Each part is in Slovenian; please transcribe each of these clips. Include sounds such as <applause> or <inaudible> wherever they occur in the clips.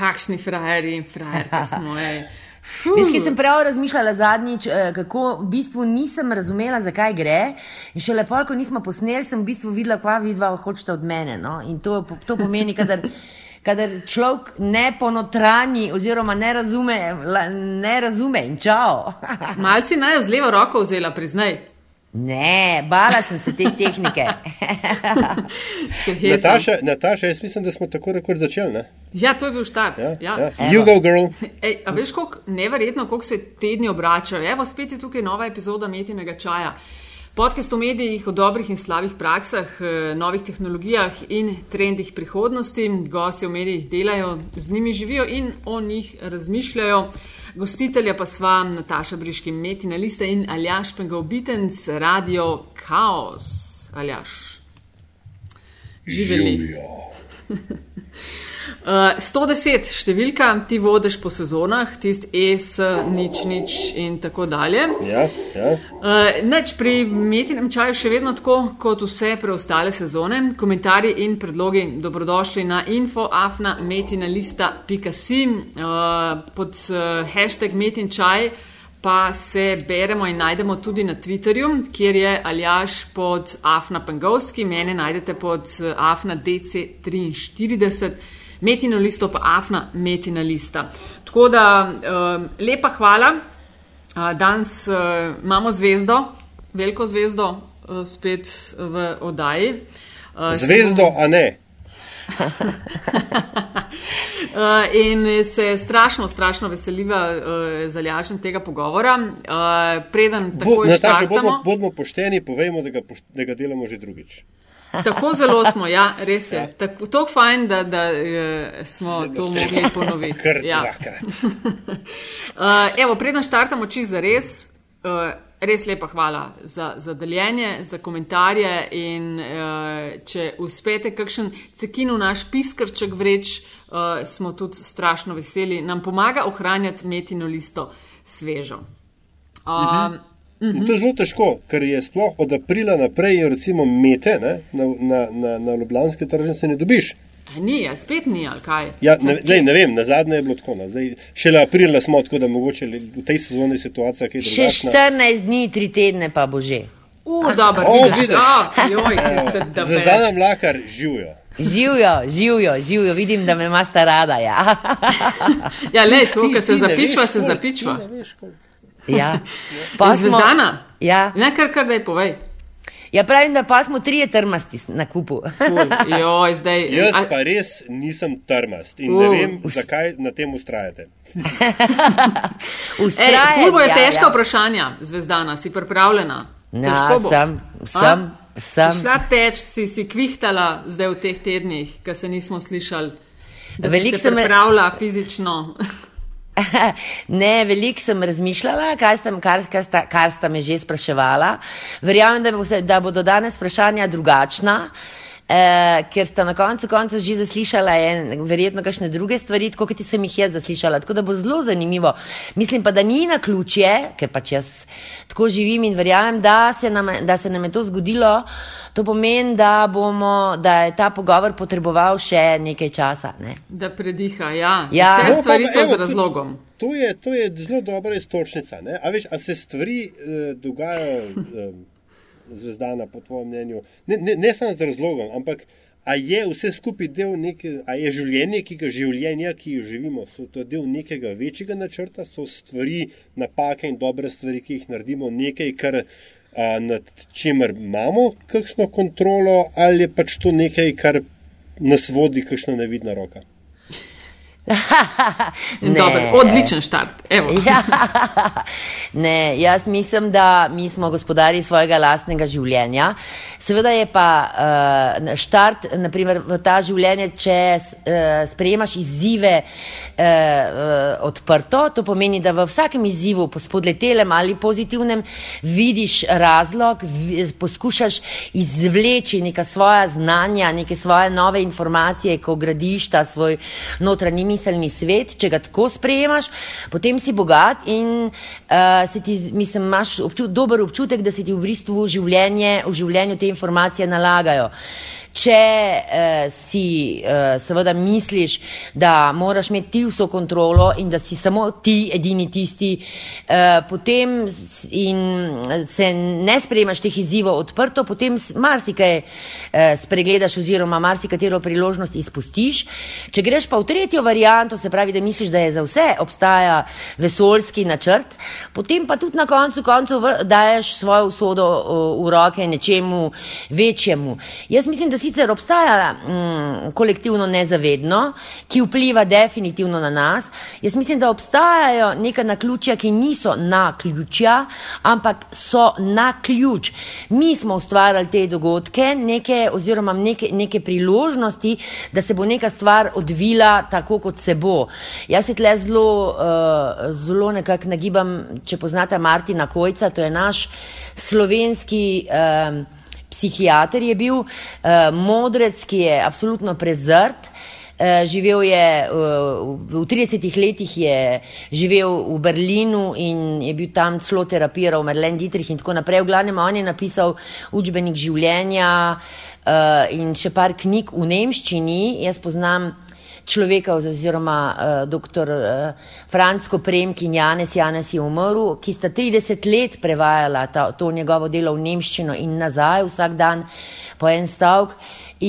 kakšni frajeri in frajerke <laughs> smo. ej. Fuh. Veš, ki sem prav razmišljala zadnjič, eh, kako v bistvu nisem razumela, zakaj gre. In še lepo, ko nismo posneli, sem v bistvu videla, kva vidva hočete od mene. No? In to, to pomeni, kadar, kadar človek ne ponotrani oziroma ne razume, la- ne razume in čau. Mal si naj z levo roko vzela, priznaj. Ne, bala sem se te tehnike. <laughs> Nataša, Nataša, jaz mislim, da smo tako rekoč začeli. Ne? Ja, to je bil štart. Ja, Ja. ja. You go, girl. Ej, a veš, kako neverjetno, kako se tedni obračajo. Evo, spet je tukaj nova epizoda Metinega čaja. Podcast o medijih, o dobrih in slabih praksah, eh, novih tehnologijah in trendih prihodnosti. Gosti v medijih delajo, z njimi živijo in o njih razmišljajo. Gostitelja pa sva Nataša Briški, Metina Lista in Aljaš Pengov Bitenc, Radio Chaos. Aljaš. Živeli. Živijo. <laughs> Uh, 110 številka, ti vodiš po sezonah, tisti E, S, nič, nič in tako dalje. Ja, ja. Uh, Neč pri metinem čaju še vedno tako kot vse preostale sezone. Komentarji in predlogi dobrodošli na infoafna.metinalista.si uh, pod uh, hashtag metin čaj. Pa se beremo in najdemo tudi na Twitterju, kjer je Aljaš pod Afna Pengovski, mene najdete pod eh, Afna DC43, Metino listo pa Afna Metina lista. Tako da um, lepa hvala. Uh, danes uh, imamo zvezdo, veliko zvezdo, uh, spet v oddaji. Uh, Zvezdo, a ne. <laughs> In se strašno, strašno veseliva uh, za ljašen tega pogovora. Uh, preden Bo, takoj Nataša, bodimo, bodimo pošteni, povejmo, da ga, da ga delamo že drugič. Tako zelo smo, ja, res je. Tako tako fajn, da, da uh, smo to mogli ponoviti. Kar Ja. dvakrat. Uh, <laughs> evo, preden štartamo čist za res, uh, res lepa hvala za, za deljenje, za komentarje in uh, če uspete kakšen cekin v naš piskrček vreč, uh, smo tudi strašno veseli. Nam pomaga ohranjati metino listo svežo. Uh, In to je zelo težko, ker je sploh od aprila naprej, recimo, mete ne, na, na, na, na ljubljanske tržnice ne dobiš. Ni, ja, spet ni, ali kaj? Ja, ne, lej, ne vem, na zadnje je bilo tako. No. Zdaj, šele aprila smo, tako da mogoče v tej sezoni je situacija kaj Še drugačna. 14 dni, 3 tedne pa bo že. U, dobro, O, vidiš, vidiš. a, joj, <laughs> da, da, Zvezdana mlakar živijo. Živijo, živijo, živijo, vidim, da me ima sta rada. Ja. Ja, le, to, kar se zapičva, veš, se zapičva. ti ne veš, koliko. Ja. <laughs> Pa smo- Zvezdana? Ja. Ne, kar, kar da je povej. ja, pravim, da pa smo trije trmasti na kupu. <laughs> Joj, zdaj. Jaz a- pa res nisem trmast in ne U, vem, zakaj na tem ustrajate. <laughs> Ej, Ustrajam, ful bo je ja, težka ja. vprašanja, zvezdana, si pripravljena? Ja, Težko bo. sem, A? sem, sem. Si šla teč, si, si kvihtala zdaj v teh tednih, ki se nismo slišali. Veliko se sem- pripravila fizično. <laughs> Ne, veliko sem razmišljala, kaj sta, kar, kar, sta, kar sta me že spraševala. Verjamem, da, bo, se- da bodo danes vprašanja drugačna. Eh, ker sta na koncu konca že zaslišala en, verjetno kakšne druge stvari, tako kot sem jih jaz zaslišala. Tako da bo zelo zanimivo. Mislim pa, da ni na ključje, ker pač jaz tako živim in verjamem, da se nam, da se nam je to zgodilo. To pomeni, da, bomo, da je ta pogovor potreboval še nekaj časa. Ne? Da prediha, ja. Ja. Vse No, pa stvari so evo, z to- razlogom. To je, to je zelo dobra istočnica. Ne? A, veš, a se stvari eh, dogajajo, eh, zvezdana, po tvojem mnenju, ne, ne, ne samo z razlogom, ampak a je vse skupaj del neke, a je življenje, ki ga življenja, ki jo živimo, so to del nekega večjega načrta, so stvari, napake in dobre stvari, ki jih naredimo, nekaj, kar. A, nad čemer imamo kakšno kontrolo, ali je pač to nekaj, kar nas vodi, kakšna nevidna roka. <laughs> Ne. Dober, odličen štart. Ja, <laughs> ne, jaz mislim, da mi smo gospodari svojega lastnega življenja. Seveda je pa uh, štart naprimer, v ta življenje, če uh, sprejemaš izzive uh, uh, odprto, to pomeni, da v vsakem izzivu, spodletelem ali pozitivnem, vidiš razlog, vi, poskušaš izvleči neka svoja znanja, neke svoje nove informacije, ko gradiš ta svoj notranji miselni svet, če ga tako sprejemaš, potem si bogat in uh, se ti, mislim, imaš obču, dober občutek, da se ti v bistvu življenje, v življenju te informacije nalagajo. Če uh, si uh, seveda misliš, da moraš imeti ti vso kontrolo in da si samo ti edini tisti, uh, potem in se ne sprejemaš teh izzivov odprto, potem marsikaj uh, spregledaš oziroma marsikatero priložnost izpustiš. Če greš pa v tretjo varianto, se pravi, da misliš, da je za vse obstaja vesoljski načrt, potem pa tudi na koncu koncev daješ svojo usodo uh, v roke nečemu večjemu. Jaz mislim, da sicer obstaja mm, kolektivno nezavedno, ki vpliva definitivno na nas. Jaz mislim, da obstajajo neka naključja, ki niso na ključja, ampak so na ključ. Mi smo ustvarjali te dogodke, neke, oziroma neke, neke priložnosti, da se bo neka stvar odvila tako, kot se bo. Jaz se tle zelo, uh, zelo nekako nagibam, če poznate Martina Kojca, to je naš slovenski. Uh, psihiater je bil, uh, modrec, ki je absolutno prezrt. Uh, živel je uh, v 30 letih, je živel v Berlinu in je bil tam celo terapiral, Merlin Dietrich in tako naprej. V glavnem, on je napisal učbenik življenja uh, in še par knjig v nemščini. Jaz poznam človeka oziroma uh, dr. Uh, Fransko Premk in Janes Janes je umrl, ki sta 30 let prevajala ta, to njegovo delo v nemščino in nazaj vsak dan po en stavek.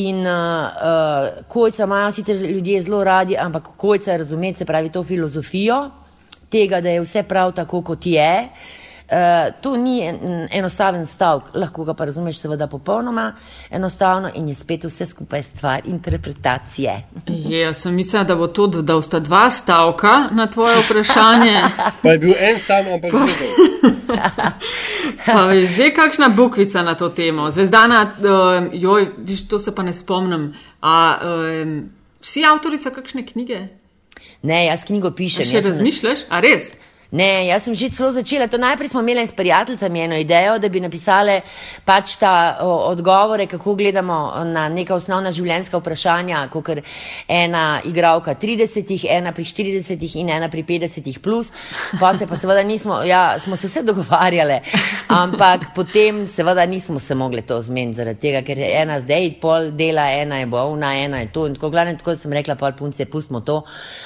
In uh, uh, kojca imajo sicer ljudje zelo radi, ampak kojca razumeti, se pravi to filozofijo tega, da je vse prav tako, kot je. Uh, Uh, to ni en, enostaven stavek, lahko ga pa razumeš, seveda, popolnoma enostavno in je spet vse skupaj stvar interpretacije. Ja, sem mislila, da bo to, da sta dva stavka na tvoje vprašanje. pa je bil en sam, ampak zelo. pa je <laughs> že kakšna bukvica na to temo. Zvezdana, uh, joj, viš, to se pa ne spomnim. A, um, si avtorica kakšne knjige? Ne, jaz knjigo pišem. A še razmišljaš? A res? Ne, jaz sem že celo začela. To najprej smo imeli s prijateljicami eno idejo, da bi napisali pač ta o, odgovore, kako gledamo na neka osnovna življenjska vprašanja, kot je ena igralka 30, ena pri 40 in ena pri 50 plus. Pa se pa seveda nismo, ja, smo se vse dogovarjali, ampak potem seveda nismo se mogli to zmeniti zaradi tega, ker je ena zdaj pol dela, ena je bolna, ena je to. In tako glavno, tako sem rekla, pol punce, pustimo to,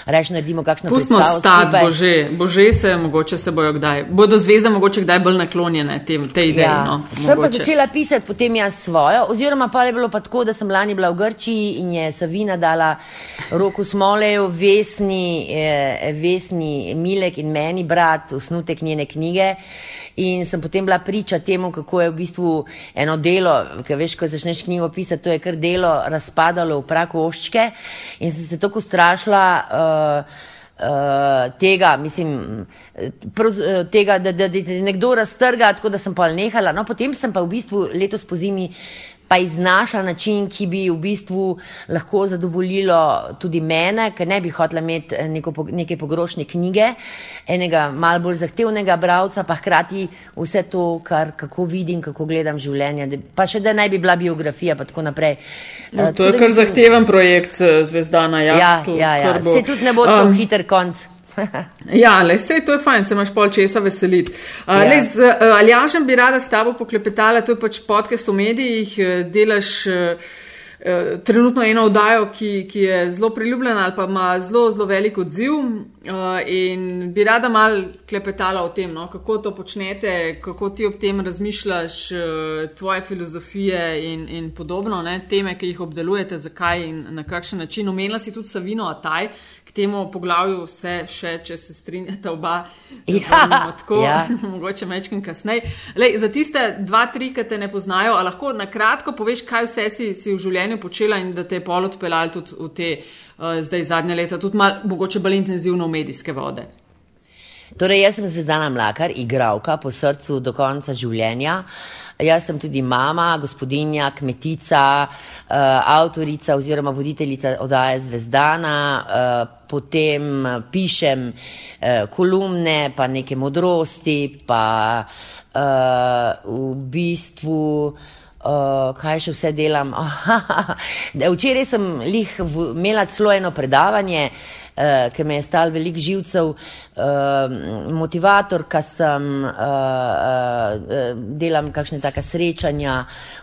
reči naredimo kakšno pustimo stati, bože, bože se mogoče se bojo kdaj, bodo zvezde mogoče kdaj bolj naklonjene tem, tej ideji. Ja. No, sem pa začela pisati potem jaz svojo, oziroma pa je bilo pa tako, da sem lani bila v Grčiji in je Savina dala roko Smoleju, vesni, eh, vesni Milek in meni brat, osnutek njene knjige. In sem potem bila priča temu, kako je v bistvu eno delo, ki veš, ko začneš knjigo pisati, to je kar delo razpadalo v praku oščke. In sem se tako strašila. Uh, tega, mislim, proz, uh, tega, da, da, da te nekdo raztrga, tako da sem pa nehala. No, potem sem pa v bistvu letos po zimi pa iznašla način, ki bi v bistvu lahko zadovoljilo tudi mene, ker ne bi hotela imeti eh, neko, neke pogrošne knjige, enega mal bolj zahtevnega bravca, pa hkrati vse to, kar, kako vidim, kako gledam življenje, pa še da naj bi bila biografija, pa tako naprej. No, to je kar mislim, zahteven projekt Zvezdana. Ja, ja, to, ja, ja. se tudi ne bo um, tako hiter konc. <laughs> ja, le vse to je fajn, se imaš pol česa veseliti. Uh, ja. Z uh, Aljažem bi rada s tabo poklepetala, to je pač podcast v medijih, uh, delaš. Uh, Trenutno eno oddajo, ki, ki je zelo priljubljena ali pa ima zelo, zelo velik odziv, uh, in bi rada mal klepetala o tem, no, kako to počnete, kako ti ob tem razmišljaš, uh, tvoje filozofije in, in podobno, ne, teme, ki jih obdelujete, zakaj in na kakšen način. Omenila si tudi Savino Ataj, temu poglavju vse še, če se strinjate oba. Ja, tako, ja. <laughs> mogoče mečkim kasneje. Za tiste dva, tri, ki te ne poznajo, lahko na kratko poveš, kaj vse si, si v življenju počela in da te je pol odpeljal tudi v te uh, zdaj zadnje leta, tudi mal, mogoče bolj intenzivno v medijske vode. Torej, jaz sem zvezdana mlakar, igralka po srcu do konca življenja. Jaz sem tudi mama, gospodinja, kmetica, uh, avtorica oziroma voditeljica oddaje Zvezdana, uh, potem pišem uh, kolumne, pa neke modrosti, pa uh, v bistvu. Uh, kaj še vse delam? <laughs> Včeraj sem imela celo eno predavanje, uh, ki me je stal velik živcev, uh, motivator, ki sem, uh, uh, delam kakšne taka srečanja,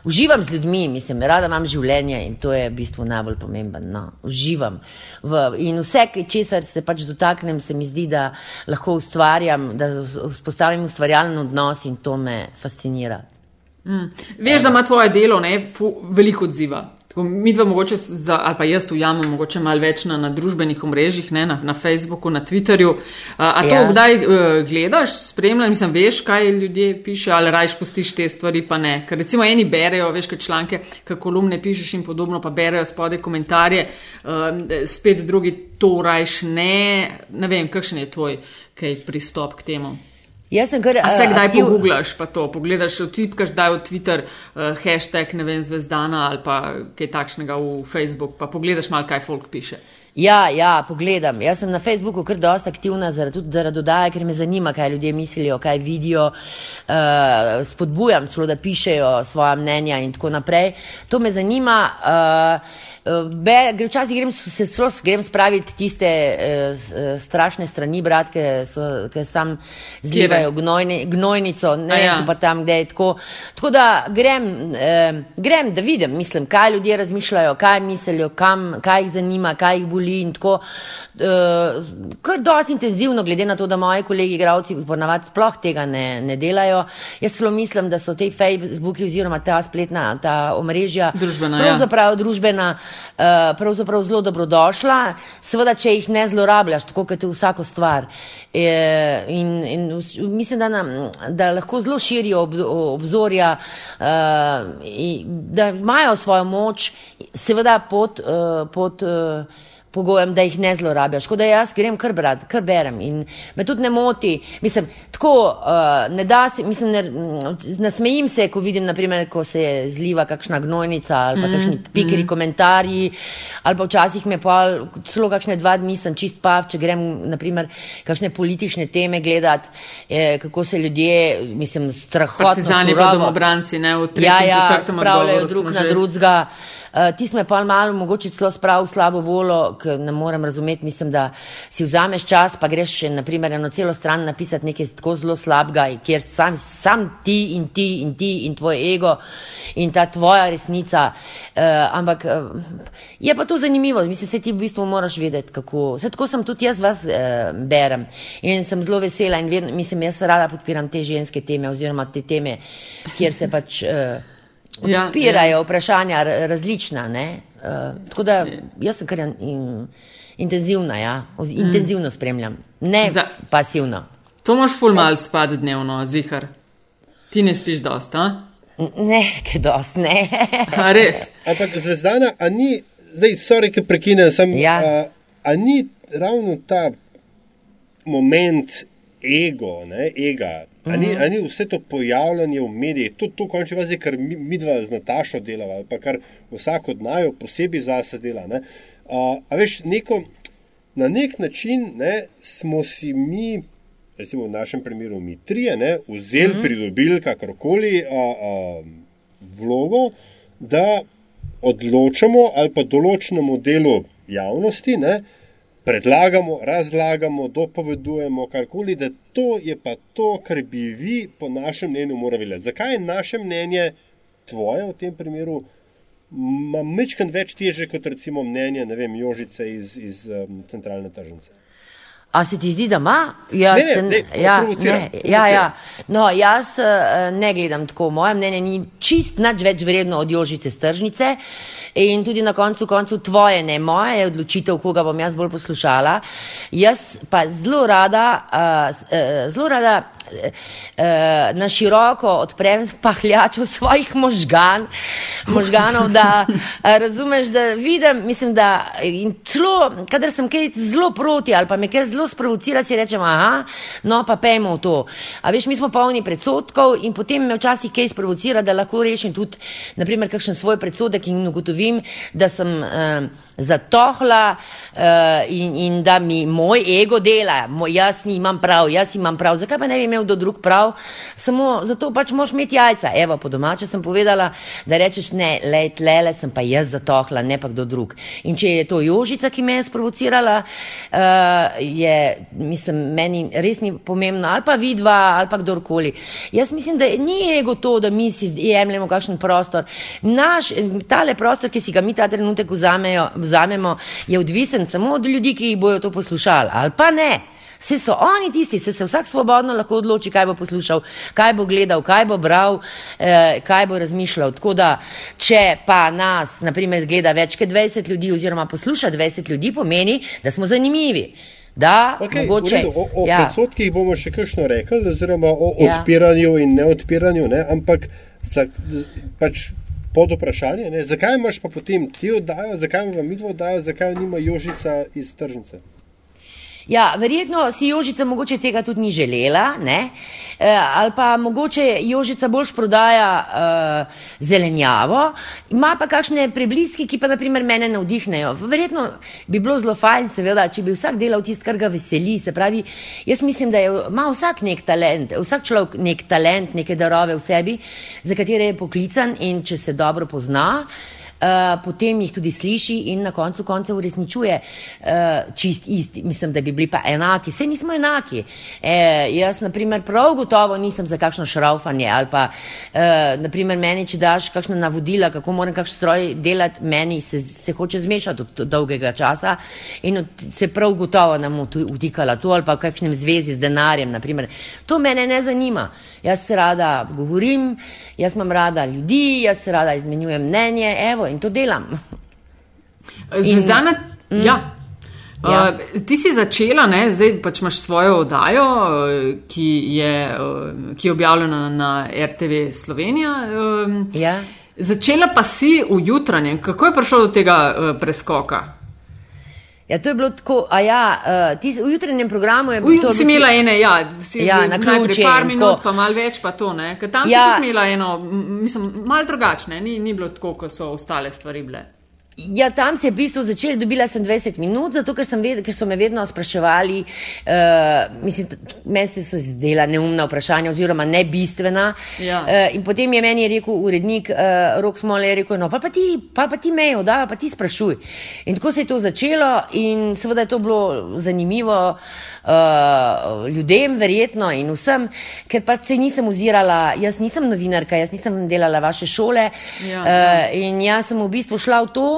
uživam z ljudmi, mislim, rada imam življenje in to je v bistvu najbolj pomemben. No, uživam. V, in vse, česar se pač dotaknem, se mi zdi, da lahko ustvarjam, da vzpostavim ustvarjalen odnos in to me fascinira. Mm. Veš, da ima tvoje delo ne, fu, veliko odziva. Tako, mi dva mogoče, za, ali pa jaz ujamem mogoče malo več na, na družbenih omrežjih, ne, na, na Facebooku, na Twitterju. A, a to ja. kdaj uh, gledaš, spremljaš, mislim, veš, kaj ljudje pišejo, ali rajš postiš te stvari, pa ne. Ker recimo eni berejo, veš, kaj članke, kaj kolumne pišeš in podobno, pa berejo spode komentarje, uh, spet drugi to rajš ne. Ne vem, kakšen je tvoj pristop k temu. Jaz sem kar. A se kdaj aktiv... pogooglaš, pa to pogledaš, vtipkaš, daj v Twitter uh, hashtag ne vem zvezdana ali pa kaj takšnega v Facebook, pa pogledaš mal, kaj folk piše. Ja, ja, pogledam. Jaz sem na Facebooku kar dosta aktivna, zaradi, tudi zaradi dodaje, ker me zanima, kaj ljudje mislijo, kaj vidijo. Uh, spodbujam celo, da pišejo svoje mnenja in tako naprej. To me zanima. Uh, Be, včasih grem, se celo grem spraviti tiste uh, strašne strani, brat, ki sam zlivajo gnojni, gnojnico, ne vem, ja. pa tam, kde je tako. Tako da grem, uh, grem, da vidim, mislim, kaj ljudje razmišljajo, kaj mislijo, kam, kaj jih zanima, kaj jih boli in tako. Uh, kar dosti intenzivno, glede na to, da moji kolegi igravci ponavadi sploh tega ne, ne delajo. Jaz celo mislim, da so te Facebooki oziroma ta spletna, ta omrežja družbena, ja. pravzaprav ja. družbena. Eh, pravzaprav zelo dobrodošla, seveda, če jih ne zlorabljaš, tako kot vsako stvar. Eh, in, in mislim, da, nam, da lahko zelo širijo ob, obzorja, eh, da imajo svojo moč, seveda pod. pod pogojem, da jih ne zlorabljaš. Tako da jaz grem kar brati, kar berem in me tudi ne moti. Mislim, tako uh, ne da se, mislim, ne, nasmejim se, ko vidim, naprimer, ko se zliva kakšna gnojnica ali pa mm, kakšni pikri mm. komentarji, ali pa včasih me pa celo kakšne dva dni sem čist pav, če grem, naprimer, kakšne politične teme gledati, eh, kako se ljudje, mislim, strahotno. Partizani pa domobranci, ne, v tretjem, ja, ja, četrtem spravljajo drug na drugega. Uh, ti smo pa malo, mogoče celo spravil slabo volo, ker ne morem razumeti, mislim, da si vzameš čas, pa greš še, naprimer, eno celo stran napisati nekaj tako zelo slabega, kjer sam, sam ti in ti in ti in tvoj ego in ta tvoja resnica. Uh, ampak uh, je pa to zanimivo, mislim, se ti v bistvu moraš vedeti, kako. Vse tako sem tudi jaz vas uh, berem in sem zelo vesela in vedno, mislim, jaz rada podpiram te ženske teme oziroma te teme, kjer se pač. Uh, odpirajo ja, ja. vprašanja različna. Uh, tako da jaz sem kar in, intenzivna, ja. mm. intenzivno spremljam, ne Za, pasivno. To moš ful mal spati dnevno, zihar. Ti ne spiš dosta? Ne, kaj dost, ne. a res. <laughs> Ampak zvezdana, a ni, zdaj, sorry, ki prekinem, sem, ja. a, a ni ravno ta moment ego, ne, ega, Ali mm -hmm. ni vse to pojavljanje v medijih, tudi to, končni vazi, kar mi, mi dva z Natašo delava, pa kar vsak od najo posebej zase dela. Ne? Uh, a veš, neko, na nek način ne, smo si mi, recimo v našem primeru, mi trije, ne, vzeli, mm -hmm. pridobili kakorkoli a, a, vlogo, da odločamo ali pa določenemu delu javnosti. Ne, predlagamo, razlagamo, dopovedujemo karkoli, da to je pa to, kar bi vi, po našem mnenju, morali vedeti. Zakaj je naše mnenje, tvoje v tem primeru, mečkaj več teže kot recimo mnenje, ne vem, Jožice iz, iz um, centralne tržnice? A se ti zdi, da ima? Jaz, ne, ne, ne, ja, ne, ja, ja. No, jaz uh, ne gledam tako. Moje mnenje ni čist nič več vredno od Jožice stržnice. In tudi na koncu koncu tvoje, ne moje, je odločitev, koga bom jaz bolj poslušala. Jaz pa zelo rada, uh, zelo rada uh, na široko odprem pahljačo svojih možgan, možganov, da uh, razumeš, da vidim, mislim, da in celo, kadar sem kaj zelo proti ali pa me kaj zelo sprovocira, si rečem, aha, no pa pejmo v to. A veš, mi smo polni predsotkov in potem me včasih kaj sprovocira, da lahko rešim tudi, naprimer, kakšen svoj predsodek in ugotovim, da sem uh, zatohla uh, in, in da mi moj ego dela, moj, jaz imam prav, jaz imam prav. Zakaj pa ne bi imel do drug prav? Samo zato pač moš imeti jajca. Evo, po domače sem povedala, da rečeš ne, le tlele sem pa jaz zatohla, ne pa kdo drug. In če je to Jožica, ki me je sprovocirala, uh, je, mislim, meni res ni pomembno, ali pa vidva, ali pa kdorkoli. Jaz mislim, da ni ego to, da mi si jemljemo kakšen prostor. Naš, tale prostor, ki si ga mi ta trenutek vzamejo, vzamemo, je odvisen samo od ljudi, ki jih bojo to poslušali, ali pa ne. Vse so oni tisti, se, se vsak svobodno lahko odloči, kaj bo poslušal, kaj bo gledal, kaj bo bral, eh, kaj bo razmišljal. Tako da, če pa nas, naprimer, gleda več kot 20 ljudi oziroma posluša 20 ljudi, pomeni, da smo zanimivi. Da, Okay, mogoče. o o ja. odstotkih bomo še kakšno rekli, oziroma o Ja. odpiranju in neodpiranju, ne? ampak za, pač pod vprašanje, ne? zakaj imaš pa potem ti oddajo, zakaj vam mi oddajo, zakaj nima Jožica iz tržnice. Ja, verjetno si Jožica mogoče tega tudi ni želela, ne? E, ali pa mogoče Jožica boljš prodaja uh, zelenjavo, ima pa kakšne prebliski, ki pa naprimer mene navdihnejo. Verjetno bi bilo zelo fajn, seveda, če bi vsak delal tisto, kar ga veseli. Se pravi, jaz mislim, da je, ima vsak nek talent, vsak človek nek talent, neke darove v sebi, za katere je poklican in če se dobro pozna. Uh, potem jih tudi sliši in na koncu koncev uresničuje uh, čist isti. Mislim, da bi bili pa enaki. Vse nismo enaki. E, jaz, na primer, prav gotovo nisem za kakšno šraufanje ali pa, uh, naprimer, meni, če daš kakšna navodila, kako moram kakšen stroj delati, meni se, se hoče zmešati od dolgega časa in od, se prav gotovo nam vtikala to ali pa v kakšnem zvezi z denarjem. Naprimer. To mene ne zanima. Jaz se rada govorim, jaz imam rada ljudi, jaz se rada izmenjujem mnenje, evo in to delam. Zvezdana, in, ja. Ja. Uh, ti si začela, ne, zdaj pač imaš svojo oddajo, uh, ki, je, uh, ki je objavljena na RTV Slovenija. Um, Ja. Začela pa si v jutranjem. Kako je prišlo do tega uh, preskoka? Ja, to je bilo tako, a ja, uh, ti, v jutranjem programu je bilo jutri si imela ene, ja, si Ja, na ključe par in minut, tako. pa malo več, pa to ne. Ker tam Ja. si imela eno, mislim, malo drugačne, ni, ni bilo tako, kot so ostale stvari bile. Ja, tam se je v bistvu začelo, dobila sem 20 minut, zato ker, ved, ker so me vedno spraševali, uh, mislim, meni se so zdela neumna vprašanja oziroma nebistvena. Ja. Uh, in potem je meni rekel urednik uh, Rok Smole, je rekel, no pa, pa ti, pa, pa ti mejo, da pa ti sprašuj. In tako se je to začelo in seveda je to bilo zanimivo uh, ljudem verjetno in vsem, ker pač se nisem ozirala, jaz nisem novinarka, jaz nisem delala vaše šole Ja, uh, in jaz sem v bistvu šla v to.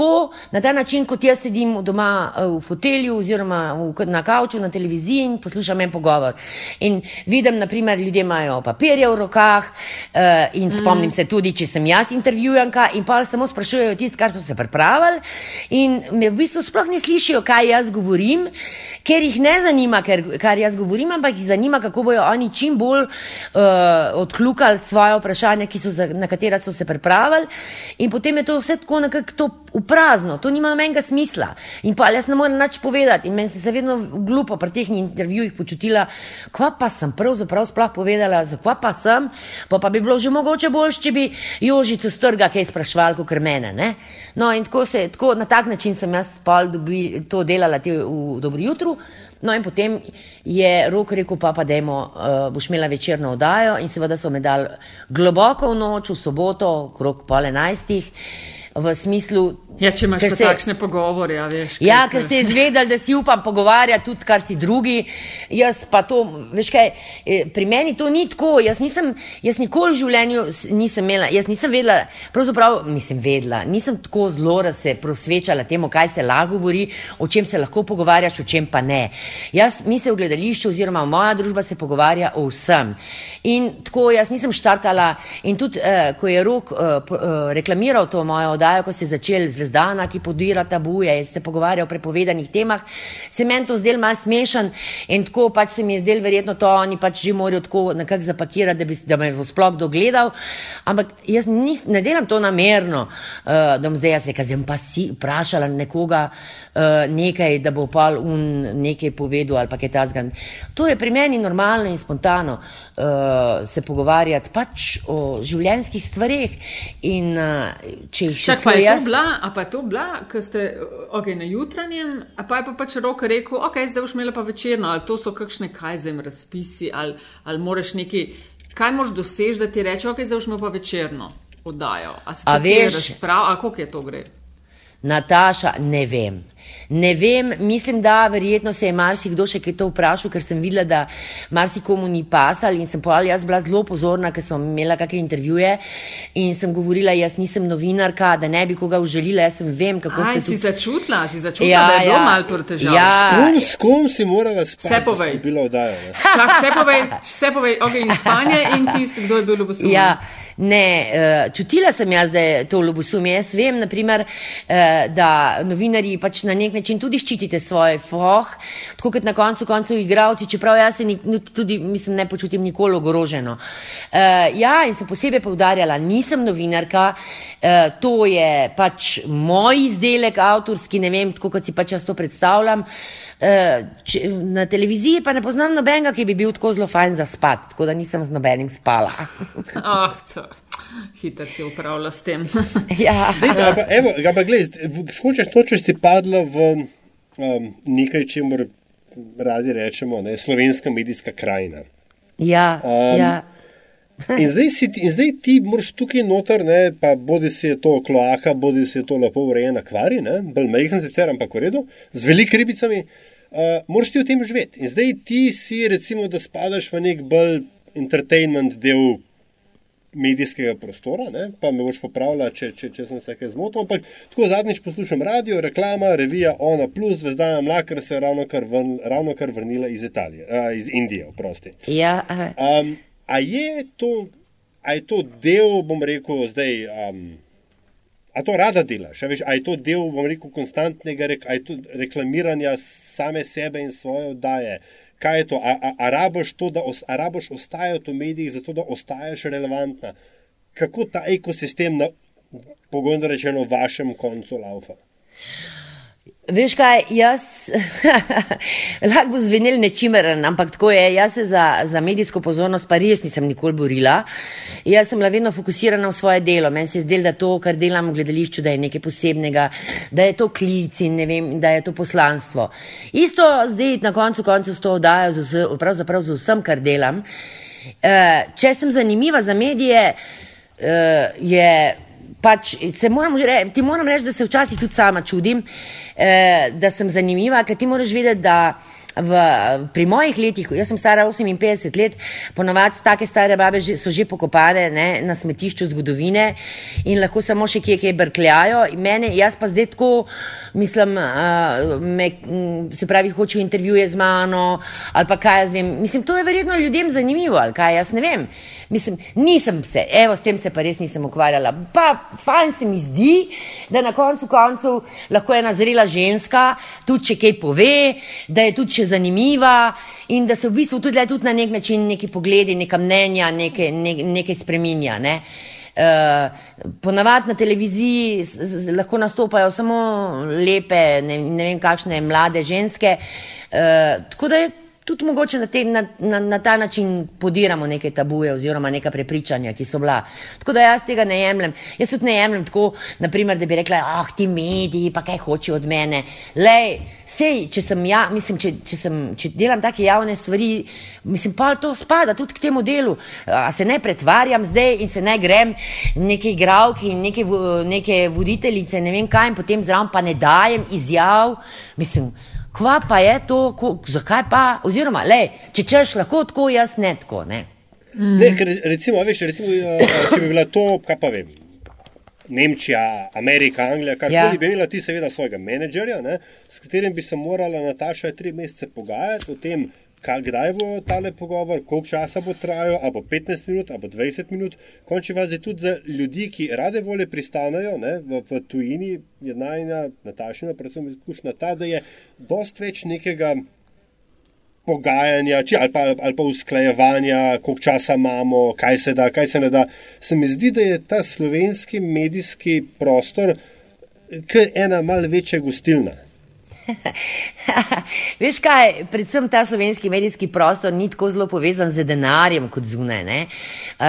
Tako, na ta način, kot jaz sedim doma eh, v fotelju oziroma v, na kavču na televiziji in poslušam en pogovor. In vidim, naprimer, ljudje imajo papirje v rokah uh, in spomnim se tudi, če sem jaz intervjujanka in pa samo sprašujejo tisto, kar so se pripravili in me v bistvu sploh ne slišijo, kaj jaz govorim, ker jih ne zanima, ker, kar jaz govorim, ampak jih zanima, kako bojo oni čim bolj uh, odklukali svoje vprašanja, ki so za, na katera so se pripravili in potem je to vse tako nekako to prazno, to nima nobenega smisla. In pa jaz ne morem nič povedati in meni se je vedno glupo pri teh intervjujih počutila, kva pa sem pravzaprav sploh povedala, za kva pa sem, pa, pa bi bilo že mogoče boljš, če bi Jožico strga kaj sprašval, kot mene. Ne? No in tako se, tako, na tak način sem jaz pol dobi, to delala te v Dobro jutru. No in potem je rok rekel, pa pa dajmo, uh, boš imela večerno oddajo in seveda so me dal globoko v noč, v soboto, okrog pol enajstih, v smislu. Ja, če imaš se- takšne pogovore, ja, veš. Ja, kaj- ker ste izvedeli, da si upam pogovarjati tudi, kar si drugi. Jaz pa to, veš kaj, eh, pri meni to ni tako. Jaz nisem, jaz nikoli v življenju nisem imela, jaz nisem vedela, pravzaprav nisem vedela, nisem tako zelo, da se prosvečala temu, kaj se lahko govori, o čem se lahko pogovarjaš, o čem pa ne. Jaz, mi se v gledališču oziroma moja družba se pogovarja o vsem. In tako jaz nisem štartala in tudi, eh, ko je Rok eh, eh, reklamiral to mojo oddajo, ko se je začel zvezdana, ki podira tabuje in se pogovarja o prepovedanih temah, se meni to zdel malo smešen in tako pač se mi je zdel verjetno to, oni pač že morajo tako nekako zapakirati, da, bi, da me bo sploh dogledal. Ampak jaz nis, ne delam to namerno, uh, da bom zdaj jaz rekel, zdaj pa si vprašala nekoga uh, nekaj, da bo pa un nekaj povedal ali pa kaj takega. To je pri meni normalno in spontano uh, se pogovarjati pač o življenjskih stvareh in uh, če jih še Čak, pa je to jaz- bila, a pa pa to bila, ker ste okay, na jutranjem, a pa je pa pač rok rekel, ok, zdaj boš imela pa večerno, ali to so kakšne kajzem razpisi, ali, ali moraš neki, kaj moraš doseči, da ti reče, ok, zdaj boš imela pa večerno oddajo. A, A veš- razprav, a koliko je to gre? Nataša, ne vem. Ne vem, mislim, da verjetno se je marsikdo še kaj to vprašal, ker sem videla, da marsikomu ni pasal in sem povedala, jaz bila zelo pozorna, ker sem imela kakšne intervjuje in sem govorila, jaz nisem novinarka, da ne bi koga užalila, jaz sem vem, kako Aj, ste si tudi. začutila, si začutila, Ja, da je bilo ja. malo protežav. Ja. S kom, s kom si morala spati? Vse povej. da si Bila oddaja, ne? Čak, vse povej, vse povej, ok, in spanje in tisti, kdo je bil ljubosumljen. <laughs> Ja, ne, uh, čutila sem jaz, da je to ljubosumje. Jaz vem, naprimer, uh, da novinarji pač na nek način tudi ščitite svoj foh, tako kot na koncu koncev igravci, čeprav jaz se ni, niti tudi, mislim, ne počutim nikoli ogroženo. Uh, ja, in sem posebej povdarjala, nisem novinarka, uh, to je pač moj izdelek avtorski, ne vem, tako kot si pač jaz to predstavljam. Uh, če, na televiziji pa ne poznam nobenega, ki bi bil tako zelo fajn za spat, tako da nisem z nobenim spala. Oh, <laughs> to, hiter si upravljal s tem. <laughs> ja. Ja, pa, evo, ga pa gled, hočeš to, če si padla v um, nekaj, čemu radi rečemo, ne, slovenska medijska krajina. Ja, Um, ja. In zdaj, si, in zdaj ti moraš tukaj noter, ne, pa bodi si je to kloaka, bodi si je to lepo urejen akvarij, ne, bolj majhen sicer, ampak v redu, z velikimi ribicami, uh, moraš ti v tem živeti. In zdaj ti si, recimo, da spadaš v nek bolj entertainment del medijskega prostora, ne, pa me boš popravila, če, če, če sem se kaj zmotil, ampak tako zadnjič poslušam radio, reklama, revija Ona Plus, Zvezdana Mlakar se je ravno kar, vrn, ravno kar vrnila iz Italije, uh, iz Indije, oprosti. ja. aha. Um, a je to, a je to del, bom rekel, zdaj, um, a to rada delaš? A, veš, a je to del, bom rekel, konstantnega rek, to reklamiranja same sebe in svoje oddaje? Kaj je to? A, a, a raboš to, da os, a raboš ostajati v medijih, zato da ostaješ relevantna? Kako ta ekosistem na pogojno rečeno vašem koncu laufa? Veš kaj, jaz <laughs> lahko bo zvenel nečimeren, ampak tako je, jaz se za, za medijsko pozornost pa res nisem nikoli borila. Jaz sem bila vedno fokusirana v svoje delo. Meni se je zdelo, da to, kar delam v gledališču, da je nekaj posebnega, da je to klic in ne vem, da je to poslanstvo. Isto zdaj na koncu koncev s to oddajo, z vse- pravzaprav z vsem, kar delam. Eh, Če sem zanimiva za medije, eh, je pač, se moram, že re- ti moram reči, da se včasih tudi sama čudim, eh, da sem zanimiva, ker ti moraš vedeti, da v, pri mojih letih, jaz sem stara 58 let, ponovadi take stare babe že, so že pokopane ne, na smetišču zgodovine in lahko samo še kje kje brkljajo. Mene, jaz pa zdaj tako, mislim, uh, me, se pravi, hočejo intervjuje z mano ali pa kaj jaz vem. Mislim, to je verjetno ljudem zanimivo ali kaj jaz ne vem. Mislim, nisem se, evo, s tem se pa res nisem ukvarjala. Pa fajn se mi zdi, da na koncu koncev lahko ena zrela ženska tudi če kaj pove, da je tudi še zanimiva in da se v bistvu tudi, tudi na nek način neki pogledi, neka mnenja, neke, ne, nekaj spreminja. Ne? Uh, ponavadi na televiziji lahko nastopajo samo lepe, ne, ne vem kakšne mlade ženske. Uh, tako da je tudi mogoče na, te, na, na, na ta način podiramo neke tabuje oziroma neka prepričanja, ki so bila. Tako da jaz tega ne jemljem. Jaz tudi ne jemljem tako, naprimer, da bi rekla, ah, ti mediji, pa kaj hoče od mene. Lej, sej, če sem ja, mislim, če, če, sem, če delam take javne stvari, mislim, pa to spada tudi k temu delu. A se ne pretvarjam zdaj in se ne grem neke igravke in neke, neke voditeljice, ne vem kaj, in potem zraven pa ne dajem izjav. Mislim, kva pa je to, ko, zakaj pa, oziroma, lej, če češ lahko tako, jaz ne tako, ne. Ne, ker recimo, veš, recimo, eh, če bi bila to, kaj pa vem. Nemčija, Amerika, Anglija, Ja. ja. bi imela ti seveda svojega menedžerja, ne, s katerim bi se morala Nataša tri mesece pogajati o tem, kdaj bo tale pogovor, koliko časa bo trajal, ali bo 15 minut, ali bo 20 minut. Končni fazi tudi za ljudi, ki rade volje pristanejo ne, v, v tujini, je najna Natašina, predvsem izkušnja ta, da je dost več nekega pogajanja, či, ali, pa, ali pa usklajevanja, koliko časa imamo, kaj se da, kaj se ne da. Se mi zdi, da je ta slovenski medijski prostor ena malce večja gostilna. <laughs> Veš kaj, predvsem ta slovenski medijski prostor ni tako zelo povezan z denarjem kot zunaj. Uh,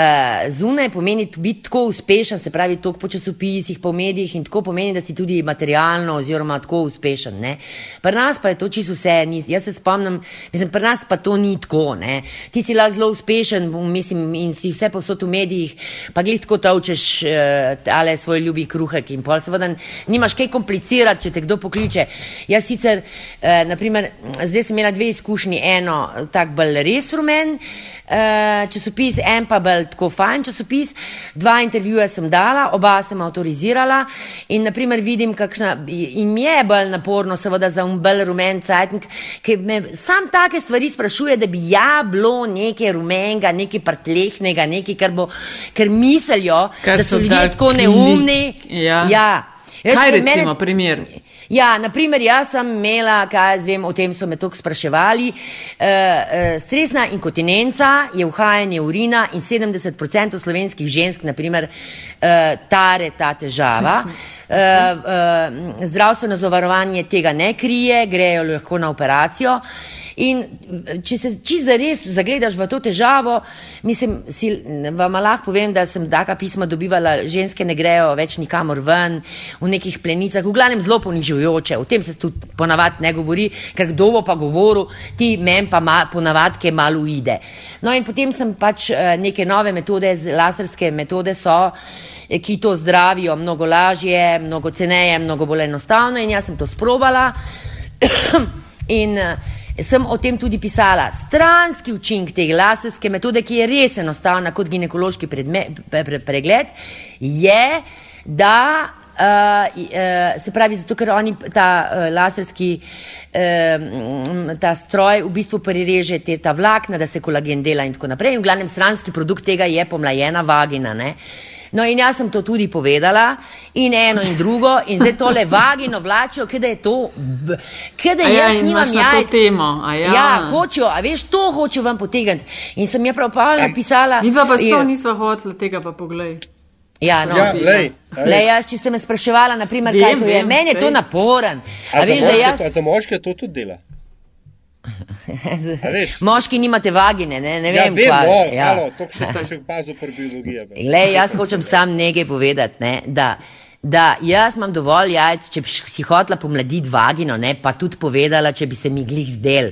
zunaj pomeni biti tako uspešen, se pravi, toliko po časopisih, po medijih in tako pomeni, da si tudi materialno oziroma tako uspešen. Ne? Pri nas pa je to čisto vse. Ni, jaz se spomnim, mislim, pri nas pa to ni tako. Ne? Ti si lahko zelo uspešen mislim, in si vse posod v medijih, pa glih tako tavčeš uh, ale svoj ljubi kruhek in pol seveda nimaš kaj komplicirati, če te kdo pokliče. Jaz sicer, eh, naprimer, zdaj sem imela dve izkušnji, eno tak bolj res rumen eh, časopis, en pa bolj tako fajn časopis, dva intervjuja sem dala, oba sem avtorizirala in naprimer vidim, kakšna, mi je bolj naporno seveda za un bolj rumen cajtnik, ki me sam take stvari sprašuje, da bi ja bilo nekaj rumenega, nekaj prtlehnega, nekaj, kar bo, ker mislijo, kar da so ljudje tako neumni. Ja. ja. Kaj recimo, mene, primer? Ja, naprimer, jaz sem imela, kaj jaz vem, o tem so me toliko spraševali, uh, uh, stresna inkontinenca je uhajanje urina in 70% slovenskih žensk, naprimer, uh, tare ta težava. Uh, uh, zdravstveno zavarovanje tega ne krije, grejo lahko na operacijo. In če se čisto res zagledaš v to težavo, mislim, si, vam lahko povem, da sem taka pisma dobivala, ženske ne grejo več nikamor ven, v nekih plenicah, v glavnem zelo ponižujoče, o tem se tudi ponavadi ne govori, ker kdo bo pa govoril, ti men pa ponavadi, ki malo ide. No in potem sem pač eh, neke nove metode, laserske metode so, eh, ki to zdravijo mnogo lažje, mnogo ceneje, mnogo bolj enostavno in jaz sem to sprobala. <coughs> in, uh, sem o tem tudi pisala. Stranski učinek te laserske metode, ki je res enostavna kot ginekološki predme, pre, pre, pregled, je, da uh, se pravi, zato ker oni ta uh, laserski uh, ta stroj v bistvu prereže te ta vlakna, da se kolagen dela in tako naprej. In v glavnem stranski produkt tega je pomlajena vagina. Ne? No, in jaz sem to tudi povedala, in eno in drugo, in zdaj tole <laughs> vagino vlačijo, kaj da je to, kaj da ja, jaz nimam jajc. Ja. ja, hočejo, a veš, to hočejo vam potegniti. In sem je prav pa napisala. Mi dva pa sto nisva hotela tega pa pogledaj. Ja, no, ja, lej, lej, jaz, če ste me spraševala, naprimer, vem, kaj to je, meni je to naporen. A, a, veš, moške, jaz... a za moške to tudi dela? <laughs> Moški nimate vagine, ne, ne ja, vem. Vem, no, ja. halo, to še, še pazu pri biologiji. Le, jaz hočem sam nekaj povedati, ne, da da jaz imam dovolj jajc, če bi si hotla pomladiti vagino, ne, pa tudi povedala, če bi se mi glih zdel.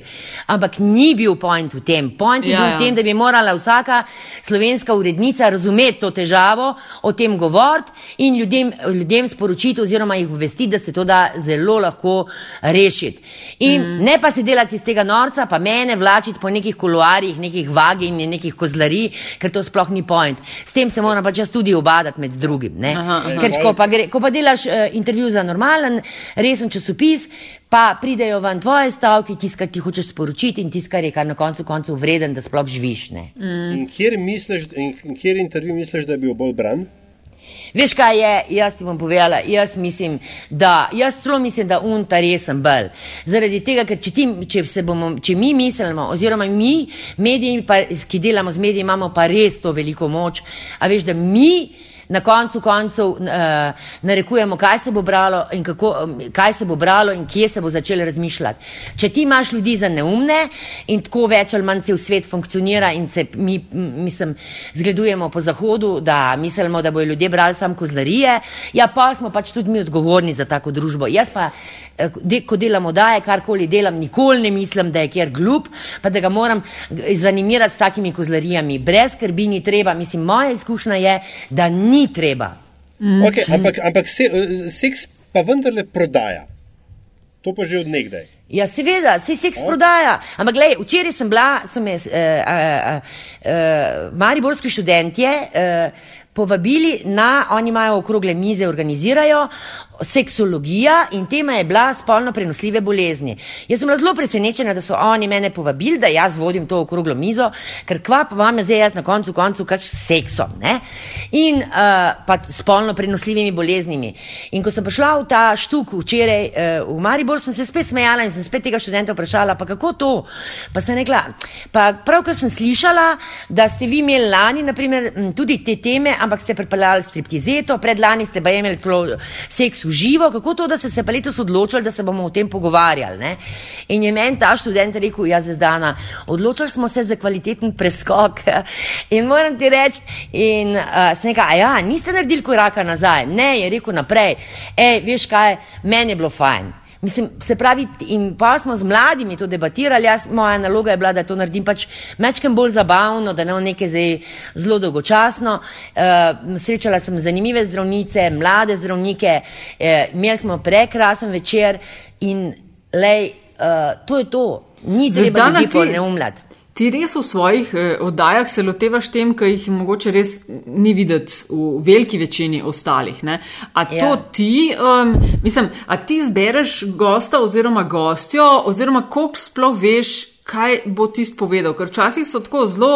Ampak ni bil point v tem. Point je ja, bil v ja. tem, da bi morala vsaka slovenska urednica razumeti to težavo, o tem govoriti in ljudem, ljudem sporočiti oziroma jih obvestiti, da se to da zelo lahko rešiti. In mm. ne pa se delati iz tega norca, pa mene vlačiti po nekih kuluarjih, nekih vagin in nekih kozlari, ker to sploh ni point. S tem se moram pač jaz tudi obadati med drugim. Aha, aha. Ker, ko pa gre gre, ko pa delaš uh, intervju za normalen, resen časopis, pa pridejo ven tvoje stavke, tisto, kar ti hočeš sporočiti in tisto, kar je kar na koncu koncev vreden, da sploh živiš. Mm. In kjer, misliš, in kjer intervju misliš, da je bil bolj bran? Veš kaj je, jaz ti bom povedala, jaz mislim, da, jaz celo mislim, da un ta resen bel. Zaradi tega, ker če, ti, če, bomo, če mi mislimo, oziroma mi, mediji, pa, ki delamo z mediji, imamo pa res to veliko moč, a veš, da mi na koncu koncev uh, narekujemo, kaj se bo bralo in kako, kaj se bo bralo in kje se bo začelo razmišljati. Če ti imaš ljudi za neumne in tako več ali manj v svet funkcionira in se mi, mislim, zgledujemo po zahodu, da mislimo, da bojo ljudje brali samo kozlarije, ja pa smo pač tudi mi odgovorni za tako družbo. Jaz pa de, ko delam odaje, karkoli delam, nikoli ne mislim, da je kjer glup, pa da ga moram zanimirati s takimi kozlarijami. Brez skrbi ni treba. Mislim, moja izkušnja je, da ni treba. Mm. Okay, ampak ampak se, eh, seks pa vendarle prodaja. To pa že od nekdaj. Ja, seveda, se seks oh. prodaja. Ampak, gledaj, včeraj sem bila, so me uh, uh, uh, mariborski študentje. Uh, povabili na, oni imajo okrogle mize, organizirajo seksologija in tema je bila spolno prenosljive bolezni. Jaz sem bila zelo presenečena, da so oni mene povabili, da jaz vodim to okroglo mizo, ker kva pa je zdaj jaz na koncu koncu kač s seksom, ne? In uh, pa spolno prenosljivimi boleznimi. In ko sem prišla v ta štuk včeraj uh, v Maribor, sem se spet smejala in sem spet tega študenta vprašala, pa kako to? Pa sem rekla, pa pravkar sem slišala, da ste vi imeli lani, naprimer, tudi te teme, ampak ste pripeljali striptizeto, predlani ste pa imeli seks v v živo, kako to, da ste se pa letos odločili, da se bomo o tem pogovarjali. Ne? In je meni ta študent rekel, jaz zvezdana, odločili smo se za kvaliteten preskok. <laughs> In moram ti reči, in uh, sem rekel, a ja, niste naredili koraka nazaj. Ne, je rekel naprej, ej, veš kaj, meni je bilo fajn. Mislim, se pravi, in pa smo z mladimi to debatirali, jaz, moja naloga je bila, da to naredim pač mečkem bolj zabavno, da ne v nekaj zdaj zelo dolgočasno. Uh, srečala sem zanimive zdravnice, mlade zdravnike, uh, imeli smo prekrasen večer in lej, uh, to je to, ni treba biti neumljati. Ti res v svojih eh, oddajah se lotevaš tem, ki jih mogoče res ni videti v veliki večini ostalih. Ne? A to ja. ti, um, mislim, a ti zbereš gosta oziroma gostjo, oziroma koliko sploh veš, kaj bo ti spovedal, ker včasih so tako zelo.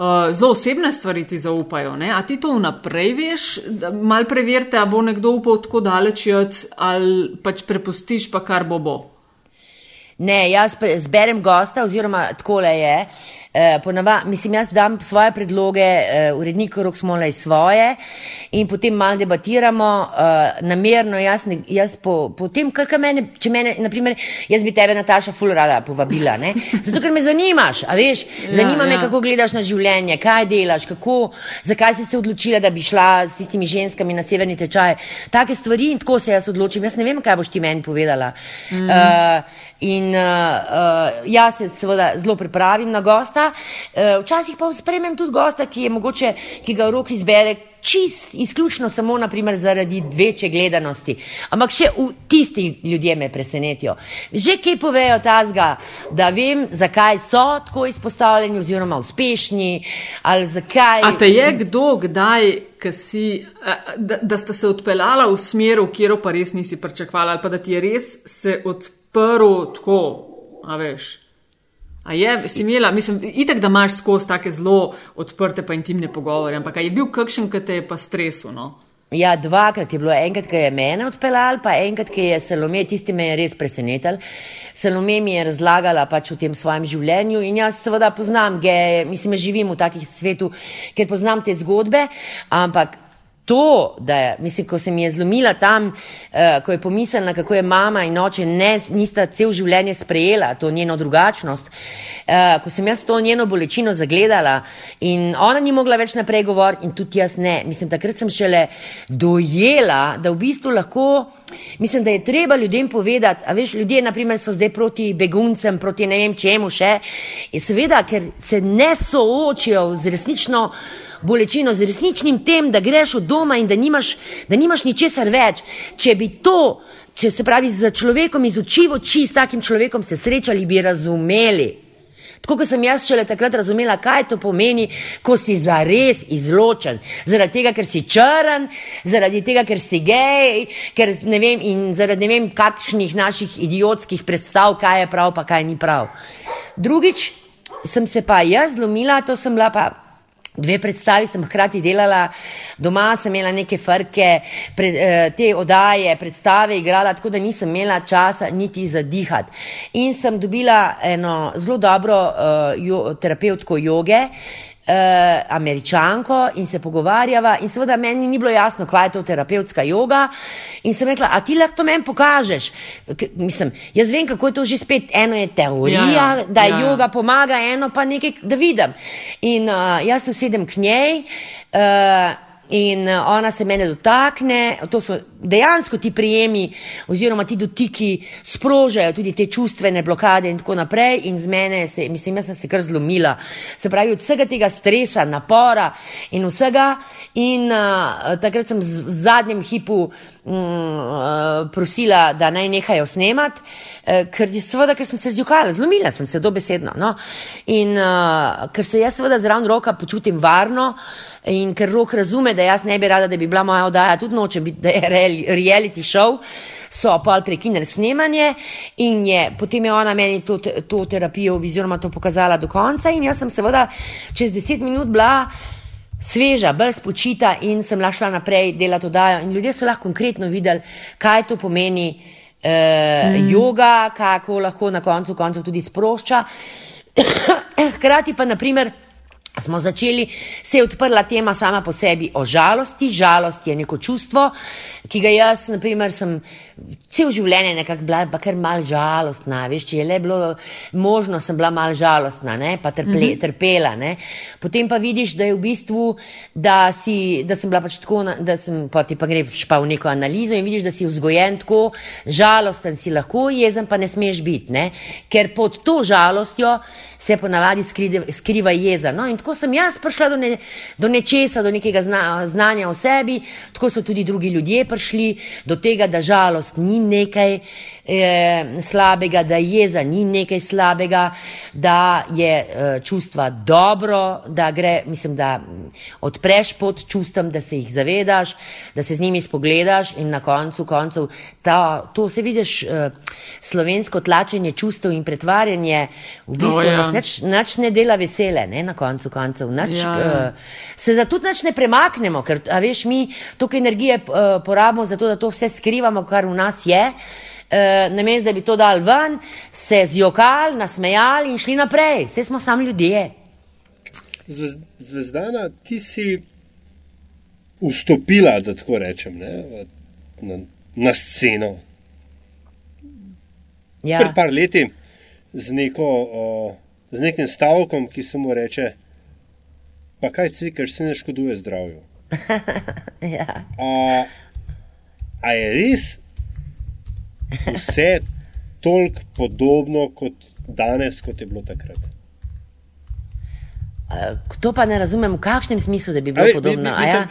Uh, zelo osebne stvari ti zaupajo. Ne? A ti to vnaprej veš, da mal preverite, a bo nekdo upal tako daleč, ali pač prepustiš, pa kar bo bo. Ne, jaz zberem gosta, oziroma tako le je. Eh, ponava, mislim, jaz dam svoje predloge, eh, urednik Rok Smolaj svoje in potem malo debatiramo, eh, namerno, jaz, ne, jaz po, po tem, kar mene, če mene, naprimer, jaz bi tebe, Nataša, ful rada povabila, ne? Zato, ker me zanimaš, a veš, ja, zanima ja, me, ja. kako gledaš na življenje, kaj delaš, kako, zakaj si se odločila, da bi šla s tistimi ženskami na severni tečaj, take stvari in tako se jaz odločim, jaz ne vem, kaj boš ti meni povedala. Mm. Uh, in uh, uh, jaz se seveda zelo pripravim na gosta, gosta, eh, včasih pa spremem tudi gosta, ki je mogoče, ki ga v roki izbere. Čist, izključno samo naprimer, zaradi večje gledanosti. Ampak še v tisti ljudje me presenetijo. Že kaj povejo tazga, da vem, zakaj so tako izpostavljeni oziroma uspešni ali zakaj. A te je kdo kdaj, si, da, da sta se odpeljala v smer, v kjer pa res nisi pričakvala ali pa da ti je res se odprl tako, a veš? A je, si imela, mislim, itek, da imaš skozi take zelo odprte pa intimne pogovore, ampak je bil kakšen, ki te je pa stresu? No? Ja, dvakrat je bilo, enkrat, ki je mene odpeljal, pa enkrat, ki je Salome, tisti me je res presenetil. Salome mi je razlagala pač o tem svojem življenju in jaz seveda poznam geje, mislim, živim v takih svetu, ker poznam te zgodbe, ampak to, da je, mislim, ko se mi je zlomila tam, uh, ko je pomislila, kako je mama in oče ne, nista cel življenje sprejela to njeno drugačnost, uh, ko sem jaz to njeno bolečino zagledala in ona ni mogla več naprej govoriti in tudi jaz ne. Mislim, takrat sem šele dojela, da v bistvu lahko, mislim, da je treba ljudem povedati, a veš, ljudje naprimer so zdaj proti beguncem, proti ne vem čemu še, in seveda, ker se ne soočijo z resnično bolečino, z resničnim tem, da greš od doma in da nimaš, da nimaš ničesar več. Če bi to, če se pravi, za človekom iz oči v oči s takim človekom se srečali, bi razumeli. Tako kot sem jaz šele takrat razumela, kaj to pomeni, ko si zares izločen. Zaradi tega, ker si črn, zaradi tega, ker si gej, ker ne vem in zaradi ne vem kakšnih naših idiotskih predstav, kaj je prav, pa kaj ni prav. Drugič sem se pa jaz zlomila, to sem bila pa Dve predstavi sem hkrati delala, doma sem imela neke frke, pre, eh, te odaje, predstave igrala, tako da nisem imela časa niti zadihati. In sem dobila eno zelo dobro uh, jo, terapeutko joge, uh, američanko in se pogovarjava. In seveda meni ni bilo jasno, kaj je to terapevtska yoga. In sem rekla, a ti lahko meni pokažeš? K mislim, jaz vem, kako je to že spet. Eno je teorija, ja, ja. da ja, ja. yoga pomaga, eno pa nekaj, da vidim. In uh, jaz se usedem k njej. Uh, in eh, ona se mene dotakne, to so dejansko ti prijemi oziroma ti dotiki sprožajo tudi te čustvene blokade in tako naprej in z mene se, mislim, jaz sem se kar zlomila. Se pravi, od vsega tega stresa, napora in vsega in uh, takrat sem v zadnjem hipu uh, prosila, da naj nehajo snemati, uh, ker je seveda, ker sem se zjukala, zlomila sem se dobesedno. No? In uh, ker se jaz seveda zraven roka počutim varno in ker rok razume, da jaz ne bi rada, da bi bila moja oddaja, tudi noče biti, da je reality show, so pa prekinili snemanje in je, potem je ona meni to, to terapijo oziroma to pokazala do konca in jaz sem seveda čez deset minut bila sveža, bolj spočita in sem lahko naprej delati oddajo. In ljudje so lahko konkretno videli, kaj to pomeni eh, mm. yoga, kako lahko na koncu koncev tudi sprošča. <coughs> Hkrati pa, naprimer, smo začeli, se je odprla tema sama po sebi o žalosti. Žalost je neko čustvo, ki ga jaz, na primer, sem cel življenje nekako bila, pa kar mal žalostna, veš, če je le bilo možno, sem bila mal žalostna, ne, pa trple, mm -hmm. trpela, ne. Potem pa vidiš, da je v bistvu, da si, da sem bila pač tako, da sem, pa ti pa greš pa v neko analizo in vidiš, da si vzgojen tako, žalosten si lahko, jezen pa ne smeš biti, ne, ker pod to žalostjo se ponavadi skriva jeza. No, in tako sem jaz prišla do, ne, do nečesa, do nekega zna, znanja o sebi, tako so tudi drugi ljudje prišli do tega, da žalost ni nekaj eh, slabega, da jeza ni nekaj slabega, da je eh, čustva dobro, da gre, mislim, da odpreš pot čustvom, da se jih zavedaš, da se z njimi spogledaš in na koncu koncev ta, to se vidiš eh, slovensko tlačenje čustev in pretvarjanje v bistvu. Oh, ja nas nič ne dela vesele, ne, na koncu koncev. Nač, ja, ja. uh, se zato tudi ne premaknemo, ker veš, mi toliko energije uh, porabimo za to, da to vse skrivamo, kar v nas je. Uh, Namesto da bi to dal ven, se zjokali, nasmejali in šli naprej. Vse smo sami ljudje. Zvezdana, ti si vstopila, da tako rečem, ne, na, na sceno. Ja. Pred par leti z neko uh, z nekim stavkom, ki se mu reče: Pa kaj si, ker se ne škoduje zdravju. <laughs> ja. a, a je res vse toliko podobno kot danes, kot je bilo takrat? To pa ne razumem, v kakšnem smislu, da bi bilo a, podobno. Mislim, ja?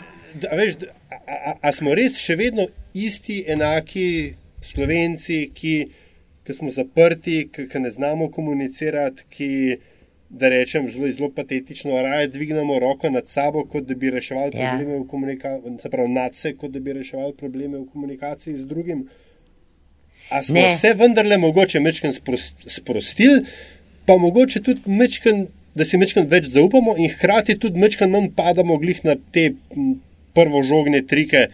a, veš, a, a, a smo res še vedno isti, enaki slovenci, ki ki smo zaprti, ki ne znamo komunicirati, ki, da rečem zelo, zelo patetično, raje dvignemo roko nad sabo, kot da bi reševali ja. probleme v komunikaciji, se pravi nad se, kot da bi reševali probleme v komunikaciji z drugim. A smo ne. se vendarle mogoče mečken sprostili, pa mogoče tudi mečken, da si mečken več zaupamo in hkrati tudi mečken manj padamo glih na te prvožogne trike,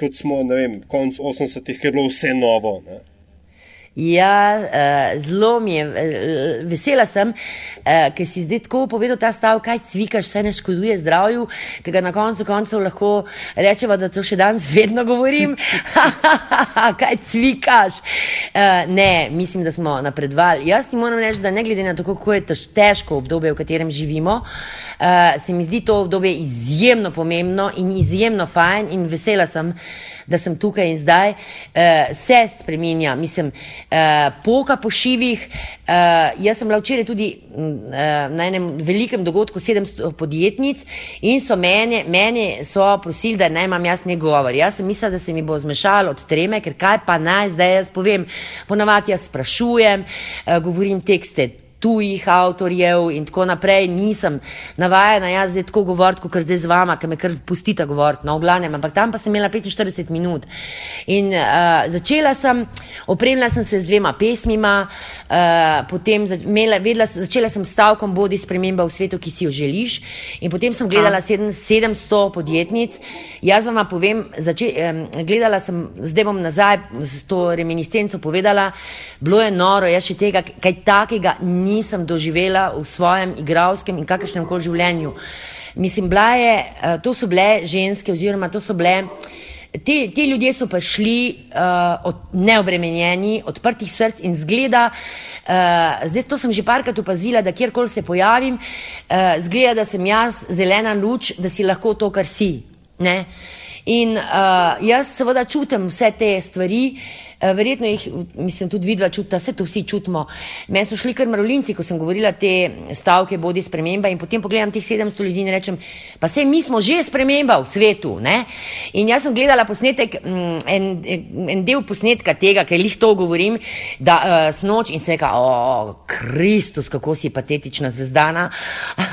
kot smo, ne vem, konc 80-ih, ker je bilo vse novo. Ne? Ja, uh, zelo mi je, uh, vesela sem, uh, ker si zdaj tako povedal ta stav, kaj cvikaš, se ne škoduje zdravju, ker ga na koncu koncev lahko rečemo, da to še danes <laughs> vedno govorim. <laughs> kaj cvikaš? Uh, ne, mislim, da smo napredovali. Jaz ti moram reči, da ne glede na to, kako je težko obdobje, v katerem živimo, uh, se mi zdi to obdobje izjemno pomembno in izjemno fajn in vesela sem da sem tukaj in zdaj, uh, se spremenja, mislim, uh, poka po šivih. Uh, jaz sem bila včeraj tudi uh, na enem velikem dogodku 700 podjetnic in so mene, mene so prosili, da naj imam jaz nekaj govor. Jaz sem mislila, da se mi bo zmešalo od treme, ker kaj pa naj zdaj jaz povem. Ponavadi jaz sprašujem, uh, govorim tekste tujih avtorjev in tako naprej. Nisem navajena, jaz zdaj tako govoriti, kot zdaj z vama, ki me kar pustite govoriti, no, v glavnem, ampak tam pa sem imela 45 minut. In uh, začela sem, opremila sem se z dvema pesmima, uh, potem imela, vedela, začela sem stavkom Bodi sprememba v svetu, ki si jo želiš. In potem sem gledala 700 podjetnic. Jaz vam povem, zače, um, gledala sem, zdaj bom nazaj s to reminiscenco povedala, bilo je noro, jaz še tega, kaj takega ni nisem doživela v svojem igralskem in kakršnem koli življenju. Mislim, je, eh, to so bile ženske, oziroma to so bile. Ti, ti ljudje so prišli uh, od, neobremenjeni, odprtih src in zgleda, uh, zdaj to sem že parkrat opazila, da kjerkoli se pojavim, uh, zgleda, da sem jaz zelena luč, da si lahko to, kar si. Ne? In uh, jaz seveda čutim vse te stvari, uh, Eh, verjetno jih, mislim, tudi vidva čuta, vse to vsi čutimo. Meni so šli kar mrolinci, ko sem govorila te stavke, bodi sprememba in potem pogledam teh 700 ljudi in rečem, pa se mi smo že sprememba v svetu. Ne? In jaz sem gledala posnetek, mm, en, en del posnetka tega, ker jih to govorim, da uh, snoč in se reka, o, Kristus, kako si patetična zvezdana.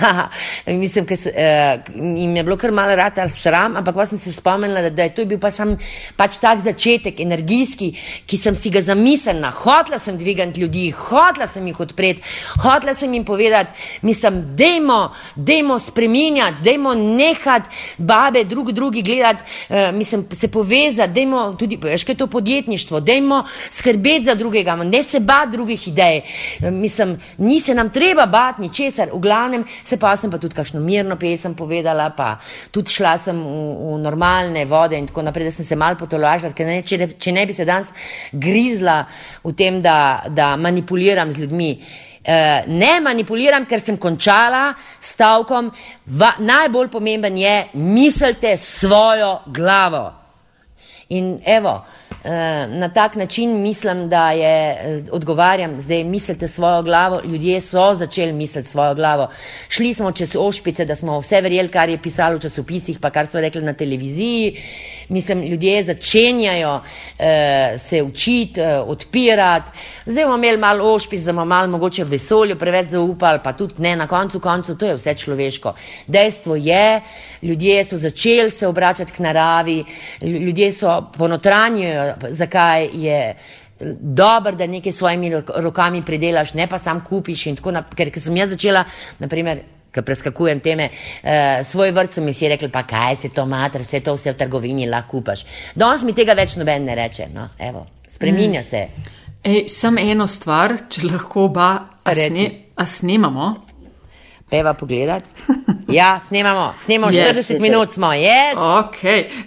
<laughs> mislim, ker uh, jim je bilo kar malo rata sram, ampak pa sem se spomnila, da, da je to bil pa sam pač tak začetek, energijski, ki sem si ga zamislila, hotla sem dvigati ljudi, hotla sem jih odpreti, hotla sem jim povedati, mislim, dejmo, dejmo spreminjati, dejmo nehati babe drug drugi gledati, uh, mislim, se povezati, dejmo tudi, veš, kaj je to podjetništvo, dejmo skrbeti za drugega, ne se bati drugih idej, uh, mislim, ni se nam treba bati ničesar, v glavnem se pa sem pa tudi kakšno mirno pesem povedala, pa tudi šla sem v, v normalne vode in tako naprej, da sem se mal potolažila, ker ne, če, če ne bi se danes grizla v tem, da, da manipuliram z ljudmi. Uh, ne manipuliram, ker sem končala stavkom. Va, najbolj pomemben je, mislite svojo glavo. In evo, Eh, na tak način mislim, da je, eh, odgovarjam, zdaj mislite svojo glavo, ljudje so začeli misliti svojo glavo. Šli smo čez ošpice, da smo vse verjeli, kar je pisalo v časopisih, pa kar so rekli na televiziji. Mislim, ljudje začenjajo eh, se učiti, eh, odpirati. Zdaj bomo imeli malo ošpic, da bomo malo mogoče v vesolju preveč zaupali, pa tudi ne na koncu koncu, to je vse človeško. Dejstvo je, ljudje so začeli se obračati k naravi, ljudje so ponotranjujo zakaj je dobro, da nekaj s svojimi rokami predelaš, ne pa sam kupiš. Ker, ker sem jaz začela, naprimer, ker preskakujem teme, uh, svoj vrt so mi vsi rekli, pa kaj se to matra, vse to vse v trgovini lahko kupaš. Danes mi tega več noben ne reče. No, evo, spreminja mm. se. Ej, sam eno stvar, če lahko oba, a, sne, a snemamo. Peva pogledat. Ja, snemamo, snemamo <laughs> yes, 40 super. minut smo, yes. Ok,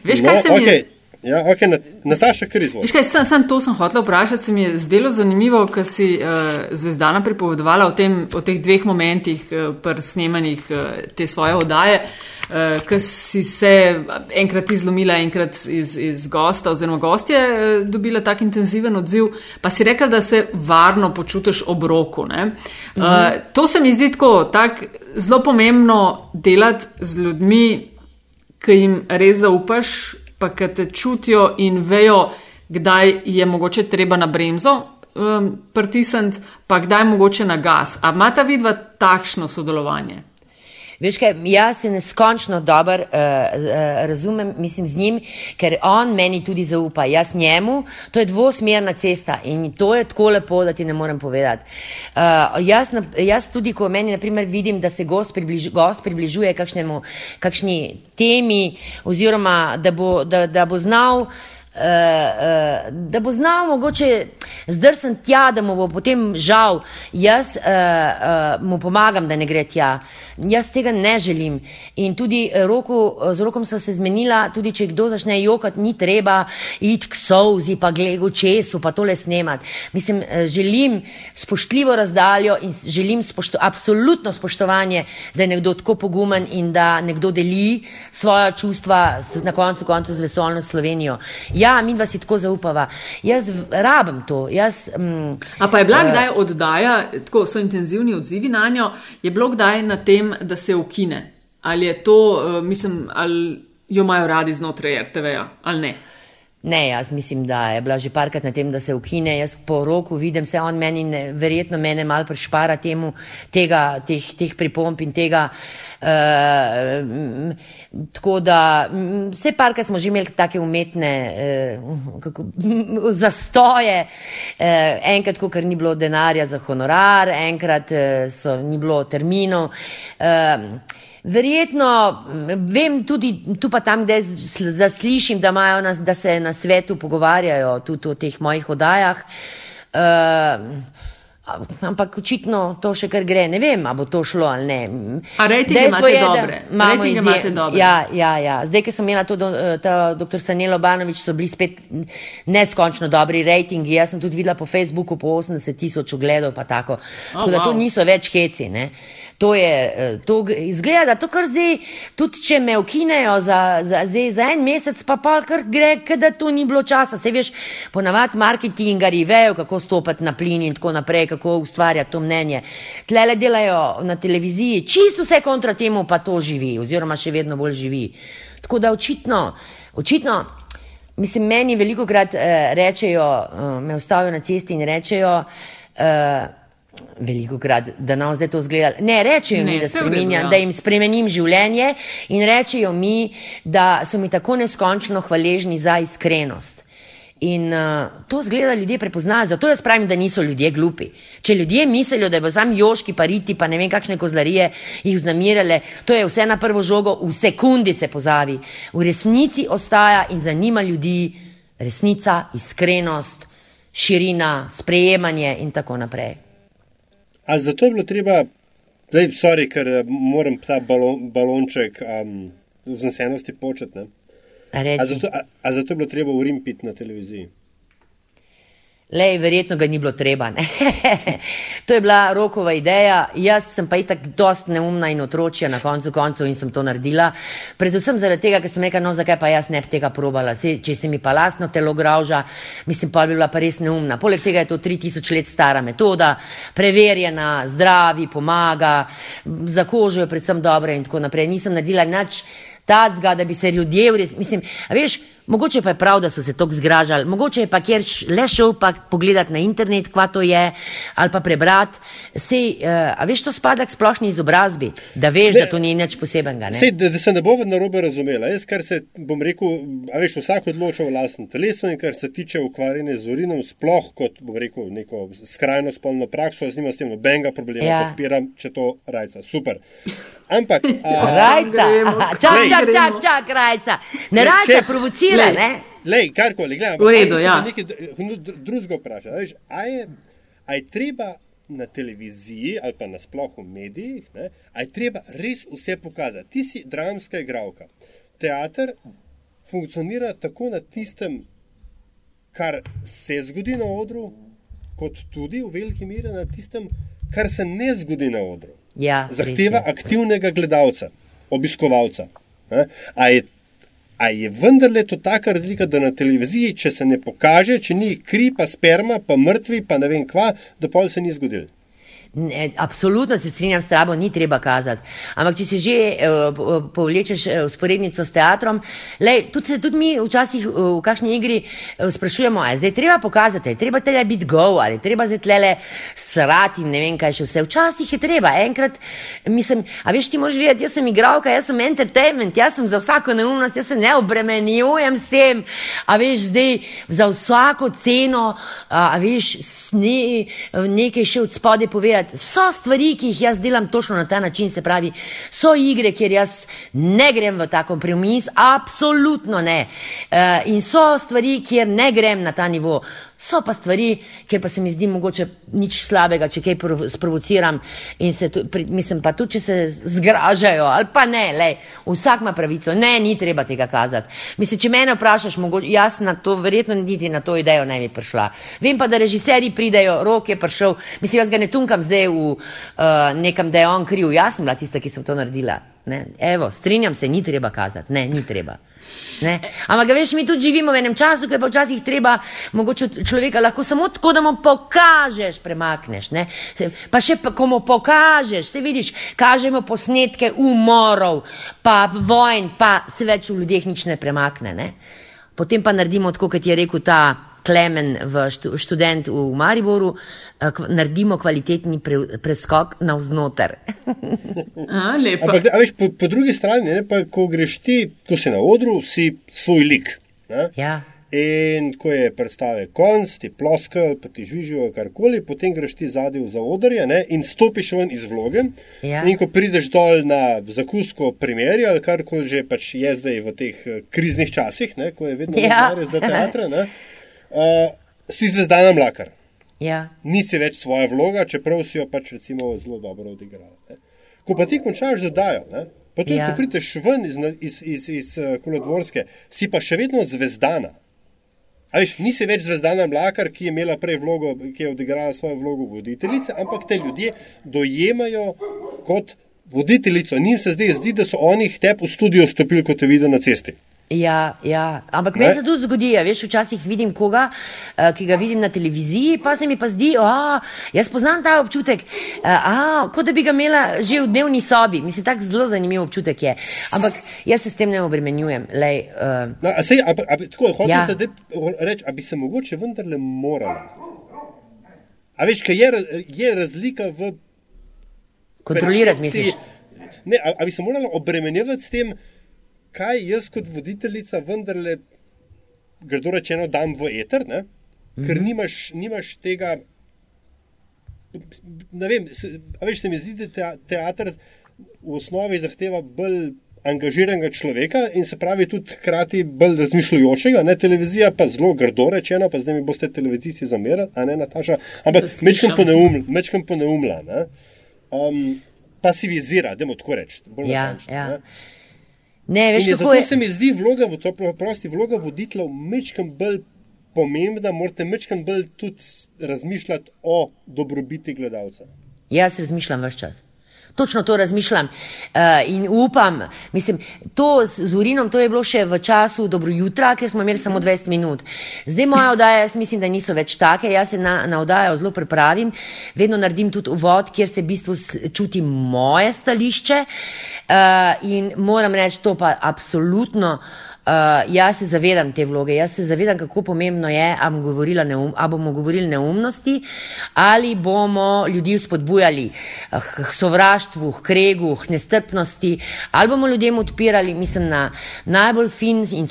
veš kaj no, se mi okay. Ja, okay, Nataša, kar izvoli. Sam, sam to sem hotel vprašati, se mi je zdelo zanimivo, ker si uh, Zvezdana pripovedovala o, tem, o teh dveh momentih uh, pri snemanjih uh, te svoje odaje, uh, ker si se enkrat izlomila, enkrat iz, iz gosta oziroma gostje uh, dobila tak intenziven odziv, pa si rekla, da se varno počutiš ob roku. Uh, mhm. To se mi zdi tako tak, zelo pomembno delati z ljudmi, ki jim res zaupaš pa ki te čutijo in vejo, kdaj je mogoče treba na bremzo um, pritisniti, pa kdaj mogoče na gas. A ima ta vidva takšno sodelovanje? Veš kaj, jaz se neskončno dobro uh, uh, razumem, mislim z njim, ker on meni tudi zaupa, jaz njemu, to je dvosmerna cesta in to je tako lepo, da ti ne morem povedati. Uh, jaz, jaz tudi, ko meni naprimer vidim, da se gost, približ, gost približuje kakšnemu, kakšni temi oziroma da bo, da, da bo znal Uh, uh, da bo znal mogoče zdrsen tja, da mu bo potem žal, jaz uh, uh, mu pomagam, da ne gre tja. Jaz tega ne želim. In tudi roku, z rokom sem se zmenila, tudi če kdo začne jokati, ni treba iti k solzi, pa glegu česu, pa tole snemati. Mislim, želim spoštljivo razdaljo in želim spošto, absolutno spoštovanje, da je nekdo tako pogumen in da nekdo deli svoja čustva na koncu koncu z vesolno Slovenijo ja, mi dva si tako zaupava. Jaz rabim to. Jaz, um, A pa je bila uh, kdaj oddaja, tako so intenzivni odzivi na njo, je bilo kdaj na tem, da se ukine? Ali je to, uh, mislim, ali jo imajo radi znotraj RTV-ja ali ne? Ne, jaz mislim, da je bila že parkrat na tem, da se ukine. Jaz po roku vidim, se on meni, ne, verjetno mene mal prišpara temu, tega, teh, teh pripomp in tega. Uh, tako da vse parkrat smo že imeli take umetne uh, kako, <laughs> zastoje, uh, enkrat, ko ker ni bilo denarja za honorar, enkrat uh, so, ni bilo terminov. Uh, Verjetno, vem tudi tu pa tam, kde zaslišim, da, na, da se na svetu pogovarjajo tudi o teh mojih odajah. Uh, ampak očitno to še kar gre. Ne vem, ali bo to šlo ali ne. A rejtingi imate je, dobre? Rejtingi imate dobre? Ja, ja, ja. Zdaj, ker sem imela to, ta dr. Sanelo Banovič, so bili spet neskončno dobri rejtingi. Jaz sem tudi videla po Facebooku po 80 tisoč ogledov pa tako. Oh, tako da wow. to niso več heci, ne. To je, eh, to izgleda, to kar zdaj, tudi če me ukinejo za, za, zdaj, za en mesec, pa pa kar gre, da tu ni bilo časa. Se veš, ponavadi marketingari vejo, kako stopati na plin in tako naprej, kako ustvarjati to mnenje. Tlele delajo na televiziji, čisto vse kontra temu pa to živi, oziroma še vedno bolj živi. Tako da očitno, očitno, mislim, meni veliko krat eh, rečejo, eh, me ustavijo na cesti in rečejo, eh, Veliko krat, da nam zdaj to zgleda. Ne, rečejo ne, mi, da, ja. da jim spremenim življenje in rečejo mi, da so mi tako neskončno hvaležni za iskrenost. In uh, to zgleda ljudje prepoznajo, zato jaz pravim, da niso ljudje glupi. Če ljudje mislijo, da bo sam Joški, pa Riti, pa ne vem kakšne kozlarije jih znamirale, to je vse na prvo žogo, v sekundi se pozavi. V resnici ostaja in zanima ljudi resnica, iskrenost, širina, sprejemanje in tako naprej. A zato je bilo treba, da je, sorry, ker eh, moram ta balon, balonček um, v zanesenosti početi. A zato, a, a zato je bilo treba urim piti na televiziji? Lej, verjetno ga ni bilo treba. <laughs> to je bila rokova ideja. Jaz sem pa itak dost neumna in otročja na koncu koncev in sem to naredila. Predvsem zaradi tega, ker sem rekla, no zakaj pa jaz ne bi tega probala. Se, če se mi pa lastno telo grauža, mislim pa bi bila pa res neumna. Poleg tega je to 3000 let stara metoda, preverjena, zdravi, pomaga, za kožo je predvsem dobra in tako naprej. Nisem naredila nič tacga, da bi se ljudje vres, mislim, veš, mogoče pa je prav, da so se tako zgražali, mogoče je pa kjer le šel pa pogledat na internet, kva to je, ali pa prebrat, sej, uh, a veš, to spada k splošni izobrazbi, da veš, ne, da to ni nič posebenga. Ne? Sej, da, da se ne bo na robe razumela, jaz, kar se, bom rekel, a veš, vsak odloča v lastnem telesu in kar se tiče ukvarjene z urinom, sploh kot, bom rekel, neko skrajno spolno prakso, jaz nima s tem nobenega problema, ja. podpiram, če to rajca, super. Ampak. <laughs> Rajca, čak, čak, čak, čak, rajca. Ne rajca, provocira, ne? Lej, karkoli, gledaj. V redu, ja. Nekaj drugega vpraša. Veš, a, je, a je treba na televiziji ali pa nasploh v medijih, ne, a je treba res vse pokazati. Ti si dramska igralka. Teater funkcionira tako na tistem, kar se zgodi na odru, kot tudi v veliki meri na tistem, kar se ne zgodi na odru. Ja, Zahteva aktivnega gledalca, obiskovalca. A je, a je vendarle to taka razlika, da na televiziji, če se ne pokaže, če ni kri, pa sperma, pa mrtvi, pa ne vem kva, da pol se ni zgodil. Ne, absolutno se strinjam s tabo, ni treba kazati. Ampak, če si že uh, povlečeš usporednico uh, s teatrom, lej, tudi, tudi mi včasih uh, v kakšni igri uh, sprašujemo, ali je treba pokazati, treba tele biti go, ali je treba zdaj tlele srati in ne vem kaj še vse. Včasih je treba, enkrat, mislim, a veš, ti moraš vedeti, jaz sem igralka, jaz sem entertainment, jaz sem za vsako neumnost, jaz se ne obremenjujem s tem, a veš, zdaj za vsako ceno, a, a veš, sne, nekaj še od spode povedati povedati, so stvari, ki jih jaz delam točno na ta način, se pravi, so igre, kjer jaz ne grem v ta kompromis, absolutno ne. Uh, in so stvari, kjer ne grem na ta nivo. So pa stvari, kjer pa se mi zdi mogoče nič slabega, če kaj sprovociram in se, tu, pri, mislim pa tudi, če se zgražajo ali pa ne, lej, vsak ima pravico, ne, ni treba tega kazati. Mislim, če mene vprašaš, mogoče, jaz na to, verjetno niti na to idejo ne bi prišla. Vem pa, da režiserji pridejo, rok je prišel, mislim, jaz ga ne tunkam zdaj v uh, nekem, da je on kriv, jaz sem bila tista, ki sem to naredila. Ne? Evo, strinjam se, ni treba kazati, ne, ni treba. Ne? Ampak, veš, mi tudi živimo v enem času, ker pa včasih treba mogoče človeka lahko samo tako, da mu pokažeš, premakneš. Ne? Pa še ko mu pokažeš, se vidiš, kažemo posnetke umorov, pa vojn, pa se več v ljudeh nič ne premakne. Ne? Potem pa naredimo tako, kot je rekel ta Klemen, študent v Mariboru, eh, naredimo kvalitetni pre, preskok na vznoter. Ampak, <laughs> veš, po, po drugi strani, ne, pa, ko greš ti, ko si na odru, si svoj lik. Ja. In ko je predstave konc, ti ploskajo, pa ti žvižijo karkoli, potem greš ti zadnji za odrje ne, in stopiš ven iz vloge. Ja. In ko prideš dol na zakusko primerja ali karkoli že pač je zdaj v teh eh, kriznih časih, ne, ko je vedno Ja. ja. za teatre. Ne, <laughs> Uh, si zvezdana mlakar. Ja. Nisi več svoja vloga, čeprav si jo pač recimo zelo dobro odigrala. Ne. Ko pa ti končaš zadajo, ne, pa tudi Ja. ko prideš ven iz, iz, iz, iz uh, kolodvorske, si pa še vedno zvezdana. Veš, nisi več zvezdana mlakar, ki je imela prej vlogo, ki je odigrala svojo vlogo voditeljice, ampak te ljudje dojemajo kot voditeljico. Njim se zdaj zdi, da so oni k tebi v studio stopili, kot te vidijo na cesti. Ja, ja. ampak Ne? meni se tudi zgodi, a veš, včasih vidim koga, uh, ki ga vidim na televiziji, pa se mi pa zdi, da jaz poznam ta občutek, uh, kot da bi ga imela že v dnevni sobi. Mislim, tako zelo zanimiv občutek je. Ampak jaz se s tem ne obremenjujem. Lej, uh, No, a sej, a, a, tako, hočem Ja. ja. reči, a bi se mogoče vendarle morala. A veš, kaj je, je razlika v kontrolirati, misliš? Ne, a, a bi se morala obremenjevati s tem, kaj jaz kot voditeljica vendarle grdo rečeno, dam v eter, ne? ker mm -hmm. nimaš, nimaš tega. Ne vem, se, veš, se mi zdi, da teater v osnovi zahteva bolj angažiranega človeka in se pravi tudi hkrati bolj razmišljujočega. Ne? Televizija pa zelo grdo rečeno, pa zdaj mi boste televizijci zamerali, a ne Nataša, ampak mečkam poneumla. Mečkam poneumla um, pasivizira, da mu tako reči. Ja, natančno, ja. ne. Ne, veš, kako je. se mi zdi vloga, to prosti, vloga voditeljev mečkam bolj pomembna, morate mečkam bolj tudi razmišljati o dobrobiti gledalca. Jaz razmišljam vse čas. Točno to razmišljam uh, in upam, mislim, to z, z urinom, to je bilo še v času dobro jutra, ker smo imeli samo 20 minut. Zdaj moja oddaja, jaz mislim, da niso več take, jaz se na, na oddajo zelo pripravim, vedno naredim tudi uvod, kjer se v bistvu čuti moje stališče uh, in moram reči, to pa absolutno. Uh, jaz se zavedam te vloge, jaz se zavedam, kako pomembno je, ali bomo neum, a bomo govorili neumnosti, ali bomo ljudi spodbujali k sovraštvu, k kregu, k nestrpnosti, ali bomo ljudem odpirali, mislim, na najbolj fin in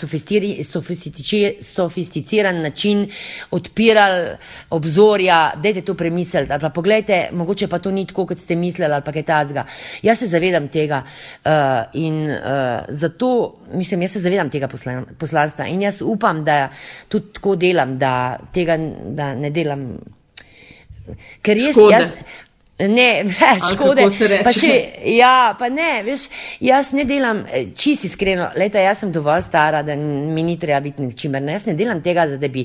sofisticiran način odpirali obzorja, dajte to premisliti, ali pa pogledajte, mogoče pa to ni tako, kot ste mislili, ali pa kaj tacga. Jaz se zavedam tega uh, in uh, zato, mislim, jaz se zavedam tega posla- poslanstva in jaz upam, da tudi tako delam, da tega da ne delam. Ker res Škode. jaz. Ne, <laughs> škode. se reče? Pa še, ja, pa ne, veš, jaz ne delam, eh, čisto iskreno, leta, jaz sem dovolj stara, da mi ni treba biti ničimer. Jaz ne delam tega, da bi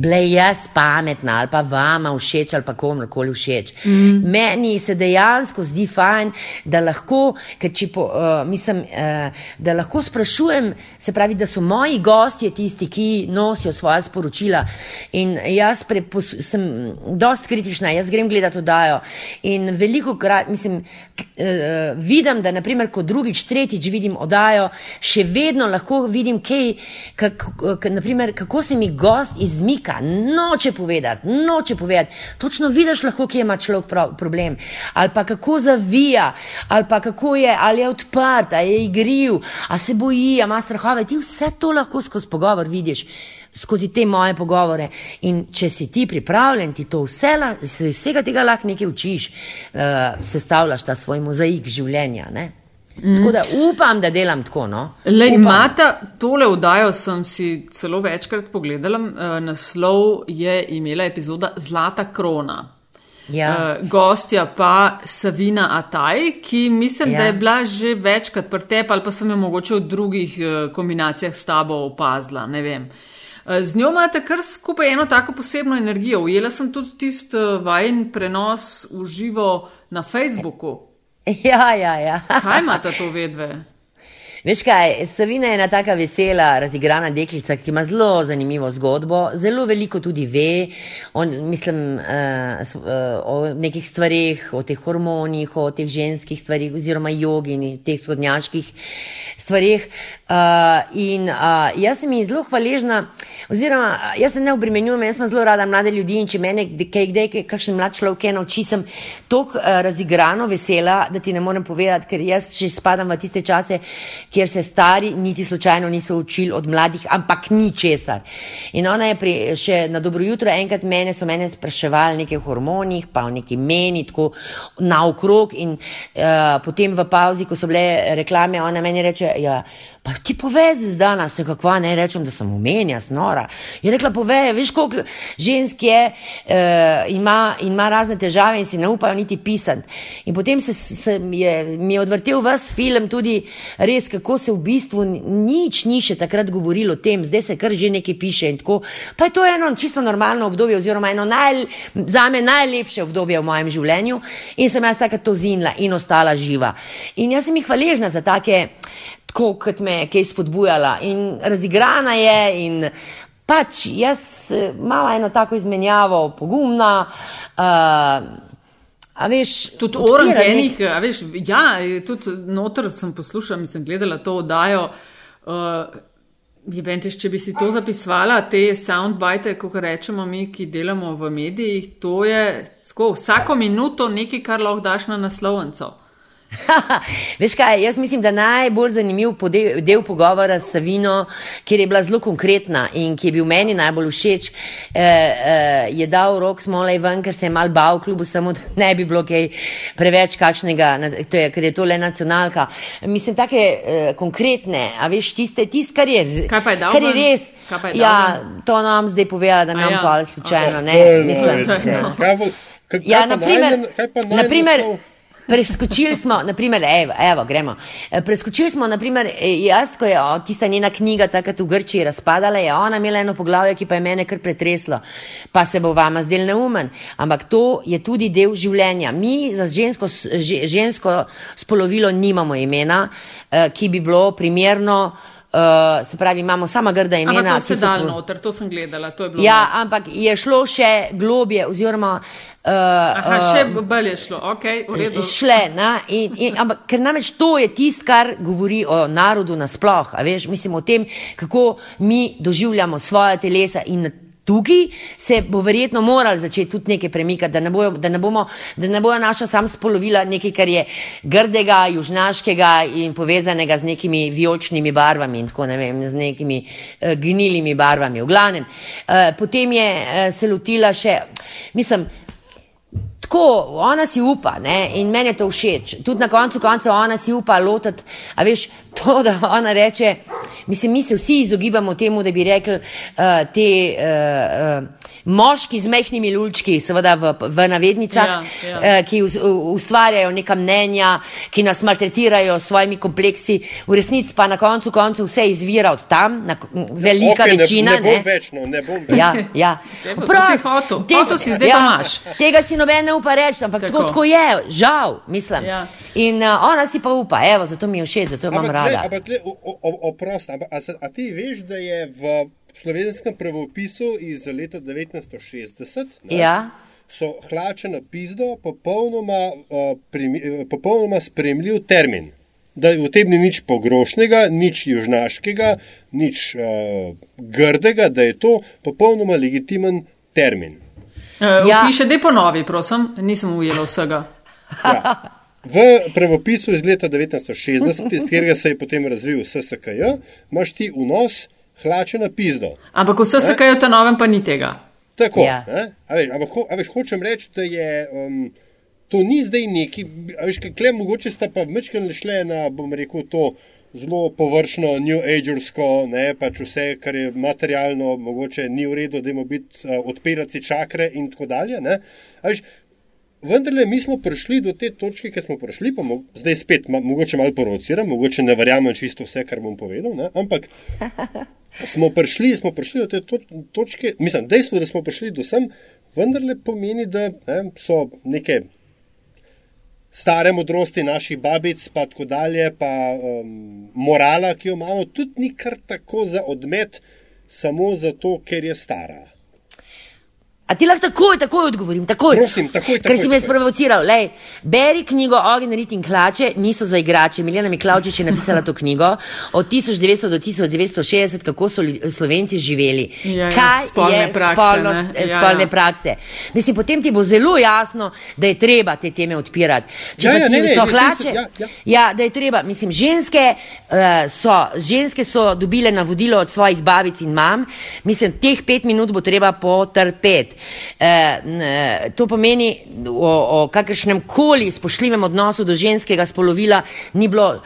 bila jaz pametna ali pa vama všeč ali pa komorkoli všeč. Mm. Meni se dejansko zdi fajn, da lahko, po, uh, mislim, uh, da lahko sprašujem, se pravi, da so moji gostje tisti, ki nosijo svoje sporočila. In jaz pre, pos, sem dost kritična, jaz grem gledati oddajo. In veliko krat, mislim, eh, vidim, da naprimer, ko drugič, tretjič vidim oddajo, še vedno lahko vidim, kaj, kako, k- naprimer, kako se mi gost izmika, noče povedati, noče povedati. Točno vidiš lahko, kje ima človek prav, problem. Ali pa kako zavija, ali pa kako je, ali je odprt, ali je igriv, ali se boji, ali ima strahove. Ti vse to lahko skozi pogovor vidiš skozi te moje pogovore. In če si ti pripravljen, ti to vse, se vsega tega lahko nekaj učiš, uh, sestavljaš ta svoj mozaik življenja. Ne? Mm. Tako da upam, da delam tako. No? Le Upam. imata tole vdajo, sem si celo večkrat pogledala. Uh, naslov je imela epizoda Zlata krona. Ja. Uh, gostja pa Savina Ataj, ki mislim, ja. da je bila že večkrat pri tebi ali pa sem jo mogoče v drugih uh, kombinacijah s tabo opazila. Ne vem. Uh, Z njo imate kar skupaj eno tako posebno energijo. Ujela sem tudi tisti uh, vajen prenos v živo na Facebooku. <laughs> ja, ja, ja. Kaj imate to vedve? Veš kaj, Savina je ena taka vesela, razigrana deklica, ki ima zelo zanimivo zgodbo, zelo veliko tudi ve o, mislim, uh, uh, o nekih stvarih, o teh hormonih, o teh ženskih stvarih, oziroma jogi in teh sodnjaških stvarih. Uh, in uh, jaz sem ji zelo hvaležna, oziroma jaz se ne obremenjujem, jaz sem zelo rada mlade ljudi in če mene kaj kdaj, kakšen mlad človek je nauči, sem tako uh, razigrano vesela, da ti ne morem povedati, ker jaz še spadam v tiste čase, kjer se stari niti slučajno niso učili od mladih, ampak ni česar. In ona je pri, še na dobro jutro enkrat mene, so mene spraševali nekaj o hormonih, pa o neki meni, tako naokrog in uh, potem v pauzi, ko so bile reklame, ona meni reče, ja, pa ti povezi zdaj nas, nekakva, ne rečem, da sem umenja, snora. Je rekla, povej, veš, koliko žensk je, uh, ima, ima razne težave in si ne upajo niti pisati. In potem se, se je, mi je odvrtel vas film tudi res, kako se v bistvu ni- nič ni še takrat govorilo o tem, zdaj se kar že nekaj piše in tako. Pa je to eno čisto normalno obdobje oziroma eno naj, zame najlepše obdobje v mojem življenju in sem jaz takrat to zinila in ostala živa. In jaz sem jih hvaležna za take, tako kot me je kaj spodbujala in razigrana je in pač jaz eh, imam eno tako izmenjavo, pogumna. Uh, A veš, Tudi orang enih, a veš, ja, tudi noter sem poslušala, sem gledala to oddajo. Uh, je bentiš, če bi si to zapisvala, te soundbite, kot rečemo mi, ki delamo v medijih, to je tako vsako minuto nekaj, kar lahko daš na naslovnico. <laughs> Veš kaj, jaz mislim, da najbolj zanimiv del, del pogovora s Savino, kjer je bila zelo konkretna in ki je bil meni najbolj všeč, eh, eh, je dal rok smolej ven, ker se je mal bal klubu, samo <laughs> da ne bi bilo kaj preveč kakšnega, to je, ker je to le nacionalka. Mislim, take eh, konkretne, a veš, tiste, tist, kar je, Kaj pa je dal kar je res. Kaj pa je dal Ja, ven? to nam zdaj povedala, da nam ja, pa slučajno, ne, To je mislim. no, to je no. kaj kaj- Ja, kaj pa naprimer, najden- kaj pa naprimer? Preskočili smo, naprimer, evo, evo, gremo. E, Preskočili smo, naprimer, e, jaz, ko je o, tista njena knjiga takrat v Grčiji razpadala, je ona imela eno poglavje, ki pa je mene kar pretreslo. Pa se bo vama zdel neumen, ampak to je tudi del življenja. Mi za žensko, žensko spolovilo nimamo imena, eh, ki bi bilo primerno. Uh, se pravi, imamo sama grda imena. Ampak to ste dal po- noter, to sem gledala, to je bilo. Ja, ampak je šlo še globje, oziroma. Uh, Aha, še bolj je šlo, ok, v redu. Šle, na, in, in, ampak ker namreč to je tisto, kar govori o narodu nasploh, a veš, mislim o tem, kako mi doživljamo svoje telesa in tukaj se bo verjetno moral začeti tudi nekaj premikati, da ne, bojo, da ne, bomo, da ne bojo naša sam spolovila nekaj, kar je grdega, južnaškega in povezanega z nekimi vijoličnimi barvami in tako ne vem, z nekimi uh, gnilimi barvami. V glavnem, uh, potem je uh, se lotila še, mislim, Tako, ona si upa ne? in meni je to všeč. Tudi na koncu konca ona si upa lotiti. A veš, to, da ona reče, mislim, mi se vsi izogibamo temu, da bi rekli uh, te uh, uh, moški z mehkimi lulčki, seveda v, v navednicah, Ja, ja. uh, ki us, u- ustvarjajo neka mnenja, ki nas maltretirajo s svojimi kompleksi, v resnici pa na koncu koncev vse izvira od tam, na, velika ne- večina. Ne bom več, no, ne bom več. Ja, ja. Evo, to si zdaj pa imaš. Tega si noben ne upa reči, ampak tako, Tako. tako je, žal, mislim. Ja. In uh, ona si pa upa, evo, zato mi je všeč, zato jo imam rada. ampak, glej, o- o- o- oprosti, ampak a, se- a ti veš, da je v slovenskem pravopisu iz leta 1960 ne, Ja. so hlače na pizdo popolnoma, uh, primi, uh, popolnoma spremljiv termin. Da v tem ni nič pogrošnega, nič južnaškega, nič uh, grdega, da je to popolnoma legitimen termin. Uh, Ja. Piše, da je ponovi, prosim, nisem ujela vsega. Ja. V pravopisu iz leta 1960, iz katerega se je potem razvil SSKJ, imaš ti vnos hlače na pizdo. Ampak kaj v ta novem pa ni tega. Tako, Ja. a veš, ampak, ho, a veš, hočem reči, da je um, to ni zdaj neki, a veš, kle mogoče sta pa mečken šle na, bom rekel, to zelo površno, new agersko, ne, pač vse, kar je materialno, mogoče ni v redu, da imamo biti, uh, odpirati čakre in tako dalje. Veš, Vendarle, mi smo prišli do te točke, ki smo prišli, pa mo zdaj spet, ma mogoče malo provociram, mogoče ne verjamem čisto vse, kar bom povedal, ne? ampak <laughs> smo prišli, smo prišli do te to točke, mislim, dejstvo, da smo prišli do sem, vendarle pomeni, da ne, so neke stare modrosti naših babic, pa tako dalje, pa um, morala, ki jo imamo, tudi ni kar tako za odmet, samo zato, ker je stara. A ti lahko takoj, takoj odgovorim, takoj. Prosim, takoj, Ker takoj, si me sprovociral. Lej, beri knjigo Ogen, rit in klače, niso za igrače. Miljana Miklavčič je napisala to knjigo od 1900 do 1960, kako so Slovenci živeli. Ja, ja, Kaj spolne je prakse, spolnost, ne? eh, Ja, spolne ja. prakse. Mislim, potem ti bo zelo jasno, da je treba te teme odpirati. Če Ja, ja, ti ne, ne, so ne, hlače, se- ja, ja. Ja, da je treba. Mislim, ženske, uh, so, ženske so dobile navodilo od svojih babic in mam. Mislim, teh pet minut bo treba potrpeti. Uh, to pomeni, o, o kakršnem koli spoštljivem odnosu do ženskega spolovila ni bilo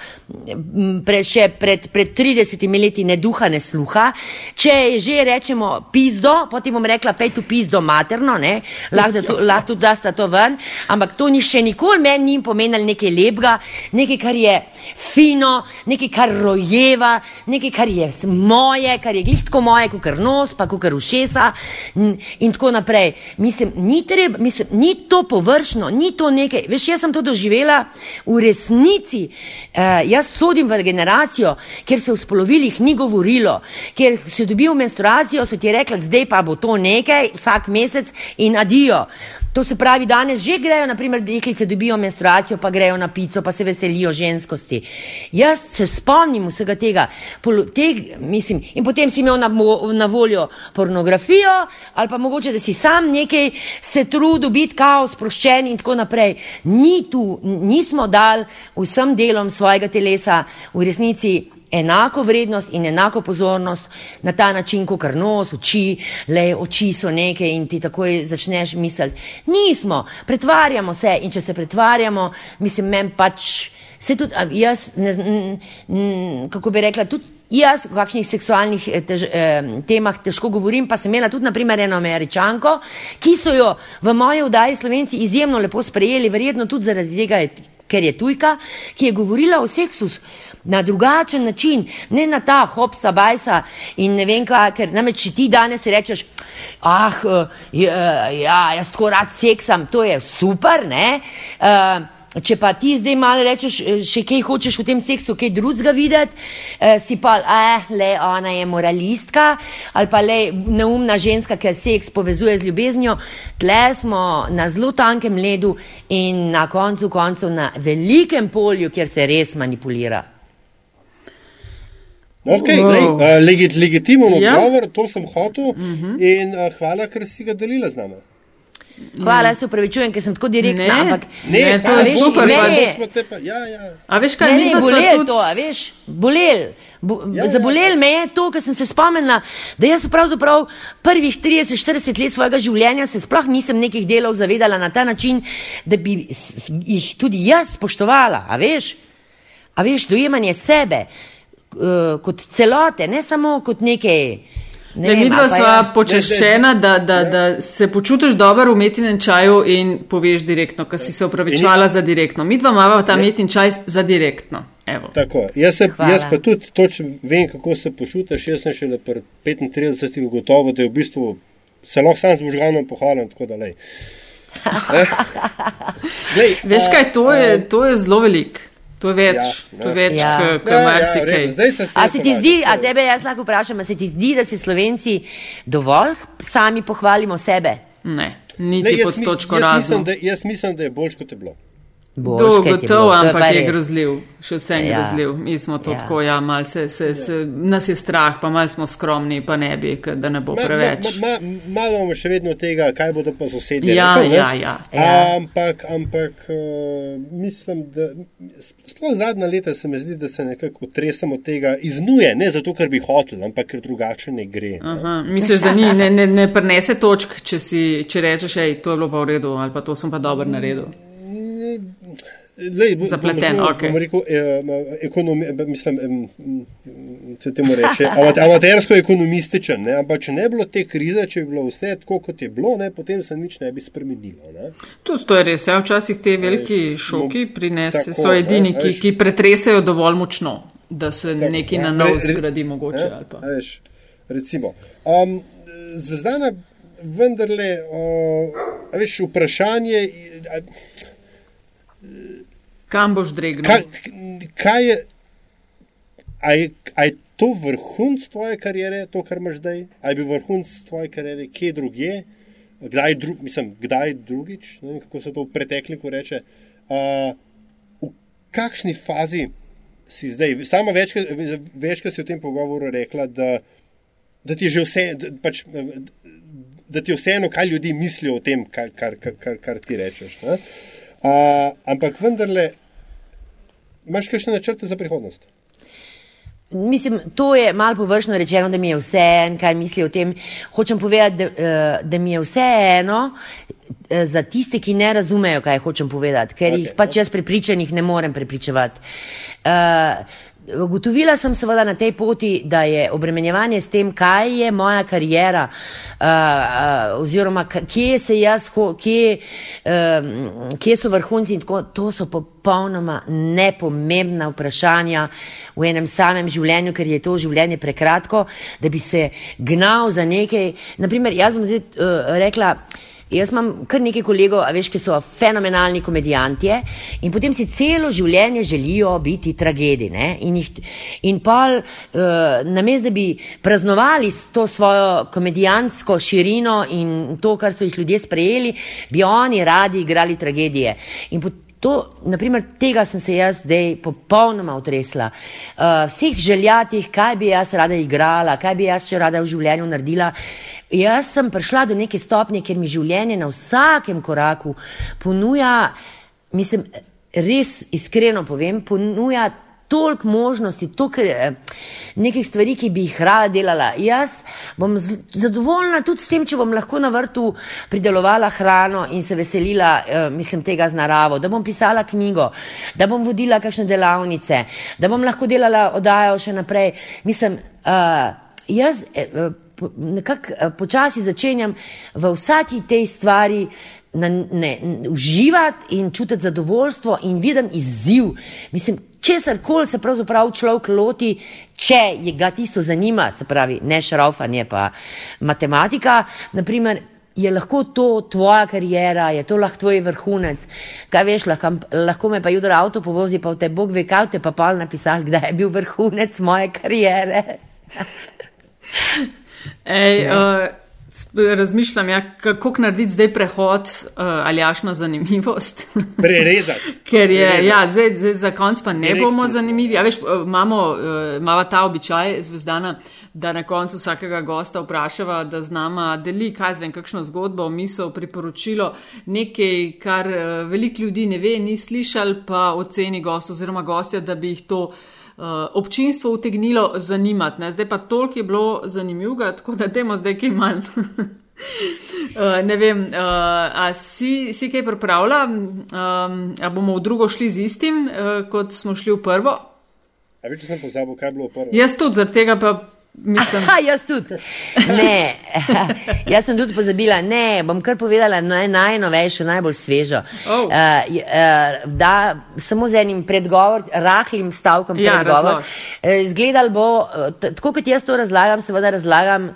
pre, še pred, pred 30 leti ne duha, ne sluha. Če že rečemo pizdo, potem bom rekla, pej tu pizdo materno, ne? lahko da to- lahko tudi dasta to ven, ampak to ni še nikoli meni ni pomenilo nekaj lepega, nekaj, kar je fino, nekaj, kar rojeva, nekaj, kar je moje, kar je glih tako moje, kot kar nos, pa kot kar ušesa in, in tako naprej. Mislim, ni, treba, mislim, ni to površno, ni to nekaj. Veš, jaz sem to doživela v resnici. Uh, jaz sodim v generacijo, kjer se v spolovilih ni govorilo, kjer si dobil menstruacijo, so ti rekli, zdaj pa bo to nekaj, vsak mesec in adijo. To se pravi, danes že grejo, naprimer, deklice dobijo menstruacijo, pa grejo na pico, pa se veselijo ženskosti. Jaz se spomnim vsega tega, polo, teh, mislim, in potem si imel na, na voljo pornografijo, ali pa mogoče, da si sam nekaj se trudil biti kao sproščen in tako naprej. Ni tu, nismo dal vsem delom svojega telesa v resnici enako vrednost in enako pozornost na ta način, kot kar nos, oči, le oči so neke in ti takoj začneš misliti. Nismo, pretvarjamo se in če se pretvarjamo, mislim, meni pač. Se tudi jaz, ne, n, n, kako bi rekla, tudi jaz o kakšnih seksualnih eh, tež, eh, temah težko govorim, pa sem imela tudi, naprimer, eno američanko, ki so jo v moji vdaji slovenci izjemno lepo sprejeli, verjetno tudi zaradi tega, je, ker je tujka, ki je govorila o seksu na drugačen način, ne na ta hopsa, bajsa in ne vem kaj, ker namreč ti danes rečeš, ah, ja, ja, jaz tako rad seksam, to je super, ne? Uh, Če pa ti zdaj malo rečeš, eh, še kaj hočeš v tem seksu, kaj drugega videti, eh, si pa, eh, le ona je moralistka ali pa le neumna ženska, ker seks povezuje z ljubeznijo. Tle smo na zelo tankem ledu in na koncu koncev na velikem polju, kjer se res manipulira. Okay, Wow. wow. lej, uh, legit, legitimen Ja. odgovor, to sem hotel uh -huh. in uh, hvala, ker si ga delila z nami. Hvala, jaz se upravičujem, ker sem tako direktna, Ne. ampak Ne, to hvala, je veš, super, ne, to te pa- Ja, ja. A veš kaj, mi je bolelo tudi. to, a veš, bolel. Bo, Ja, ja, ja. me je to, ker sem se spomnila, da jaz pravzaprav prvih 30-40 let svojega življenja se sploh nisem nekih delov zavedala na ta način, da bi jih tudi jaz spoštovala, a veš? A veš, dojemanje sebe uh, kot celote, ne samo kot nekaj. Ne Ne, vem, mi dva ali pa sva je- počaščena, da, da, da se počutiš dobro v metinem čaju in poveš direktno, ker si se upravičevala za direktno. Mi dva imamo ta metin čaj za direktno. Evo. Tako, jaz, se, Hvala. jaz pa tudi točno vem, kako se počutiš. Jaz sem šele pri 35 gotovo, da je v bistvu se lahko sam z možganom pohvalim. Tako da, lej. <laughs> Eh? Veš kaj, to je, to je zelo velik. To je več, Ja, to je ja. več, Ja. ja. Ja, kot ja, v marsikaj. zdaj se A se ti zdi, a tebe jaz lahko vprašam, a se ti zdi, da si Slovenci dovolj sami pohvalimo sebe? Ne, niti jaz pod mi- točko jaz razno. mislim, da- Jaz mislim, da je bolj kot je bilo. Je to je ampak pa je res. grozljiv, še vse je Ja. grozljiv. Mi smo to Ja. tako, ja, mal se, se, se, nas je strah, pa mal smo skromni, pa ne bi, da ne bo Ma- preveč. Ma, ma, ma, malo imamo še vedno tega, kaj bodo pa sosedje. Ja, ne? ja, ja. Ja. Ampak, ampak uh, mislim, da sploh zadnja leta se mi zdi, da se nekako tresemo tega iznuje, ne zato, ker bi hotel, ampak ker drugače ne gre. ne. Aha, misliš, da ni, ne, ne, ne prenese točk, če, si, če rečeš, hej, to je bilo pa v redu, ali pa to sem pa dobro naredil. Lej, bo- Zapleten, bom okej. bom rekel, eh, ekonomi, eh, mislim, mm, se temu reče, <laughs> ama- amatersko ekonomističen, ne? ampak če ne bi bilo te krize, če bi bilo vse tako, kot je bilo, ne? potem se nič ne bi spremenilo. Ne? Tudi to je res. Ja, včasih te veliki šoki prinese, Tako, so edini, ne, ki, ki pretresajo dovolj močno, da se Tako, nekaj na nov Re- re- zgradi mogoče. A veš, recimo. Um, Zdaj, vendarle, uh, veš, vprašanje, a, Kam boš dregnil? kaj, kaj je, a je, a je to vrhunc tvoje kariere, to, kar imaš zdaj, ali je bil vrhunc tvoje kariere, kje drugje, kdaj, dru, mislim, kdaj drugič, ne vem, kako se to v pretekliku reče. Uh, v kakšni fazi si zdaj? Sama večkrat, si v tem pogovoru rekla, da, da ti je že vse, da, pač, da ti je vseeno, kaj ljudi mislijo o tem, kar, kar, kar, kar, ti rečeš. ne. Uh, ampak vendarle, imaš kakšne načrte za prihodnost? Mislim, to je malo površno rečeno, da mi je vse en, kaj misli o tem. Hočem povedati, da, eh, da mi je vse eno eh, za tiste, ki ne razumejo, kaj hočem povedati, ker Okej, jih pač jaz prepričanih ne morem prepričevati. Uh, Ugotovila sem seveda na tej poti, da je obremenjevanje s tem, kaj je moja karijera, uh, uh, oziroma kje se jaz, kje, um, kje so vrhunci in tako, to so popolnoma nepomembna vprašanja v enem samem življenju, ker je to življenje prekratko, da bi se gnal za nekaj. Naprimer, jaz bom zdaj uh, rekla, Jaz imam kar nekaj kolegov, a veš, ki so fenomenalni komedijanti in potem si celo življenje želijo biti tragedi. Ne? In, jih, in pol, uh, namesto da bi praznovali to svojo komedijansko širino in to, kar so jih ljudje sprejeli, bi oni radi igrali tragedije. In To, naprimer, tega sem se jaz zdaj popolnoma otresla. Uh, vseh željatih, kaj bi jaz rada igrala, kaj bi jaz še rada v življenju naredila. Jaz sem prišla do neke stopnje, ker mi življenje na vsakem koraku ponuja, mislim, res iskreno povem, ponuja toliko možnosti, toliko eh, nekih stvari, ki bi jih rada delala. Jaz bom zadovoljna tudi s tem, če bom lahko na vrtu pridelovala hrano in se veselila, eh, mislim, tega z naravo, da bom pisala knjigo, da bom vodila kakšne delavnice, da bom lahko delala odajo še naprej. Mislim, uh, jaz nekako počasi začenjam v vsaki tej stvari na, ne, uživati in čutiti zadovoljstvo in vidim izziv. Mislim, česar koli se pravzaprav človek loti, če je ga tisto zanima, se pravi, ne šraufanje, pa matematika, naprimer. Je lahko to tvoja karijera, je to lahko tvoj vrhunec. Kaj veš, lahko, lahko me pa jutro avto povozi, pa v te Bog ve, kaj te pa pa napisal, kdaj je bil vrhunec moje karijere. Ej, uh, Razmišljam, ja, kako narediti zdaj prehod uh, ali jašno zanimivost. <laughs> Prerezati. Ker je, Prerezati. ja, zdaj, zdaj za konc pa ne Direkt bomo zanimivi. Ja, veš, imamo, uh, imamo ta običaj zvezdana, da na koncu vsakega gosta vprašava, da z nama deli, kaj zvem, kakšno zgodbo, misel, priporočilo, nekaj, kar uh, veliko ljudi ne ve, ni slišal, pa oceni gost oziroma gostja, da bi jih to. Uh, občinstvo utegnilo zanimati. Ne? Zdaj pa toliko je bilo zanimivega, tako da temo zdaj kaj manj. uh, <laughs> ne vem, uh, a si, si kaj pripravlja, um, a bomo v drugo šli z istim, uh, kot smo šli v prvo? A veš, če sem pozabil, kaj je bilo v prvo? Jaz tudi, zaradi tega pa Mislim... Aha, jaz tudi. Ne, <laughs> jaz sem tudi pozabila. Ne, bom kar povedala naj, najnovejšo, najbolj svežo. Oh. Uh, uh, da, samo z enim predgovor, rahlim stavkom ja, predgovor. Izgledal bo, tako kot jaz to razlagam, seveda razlagam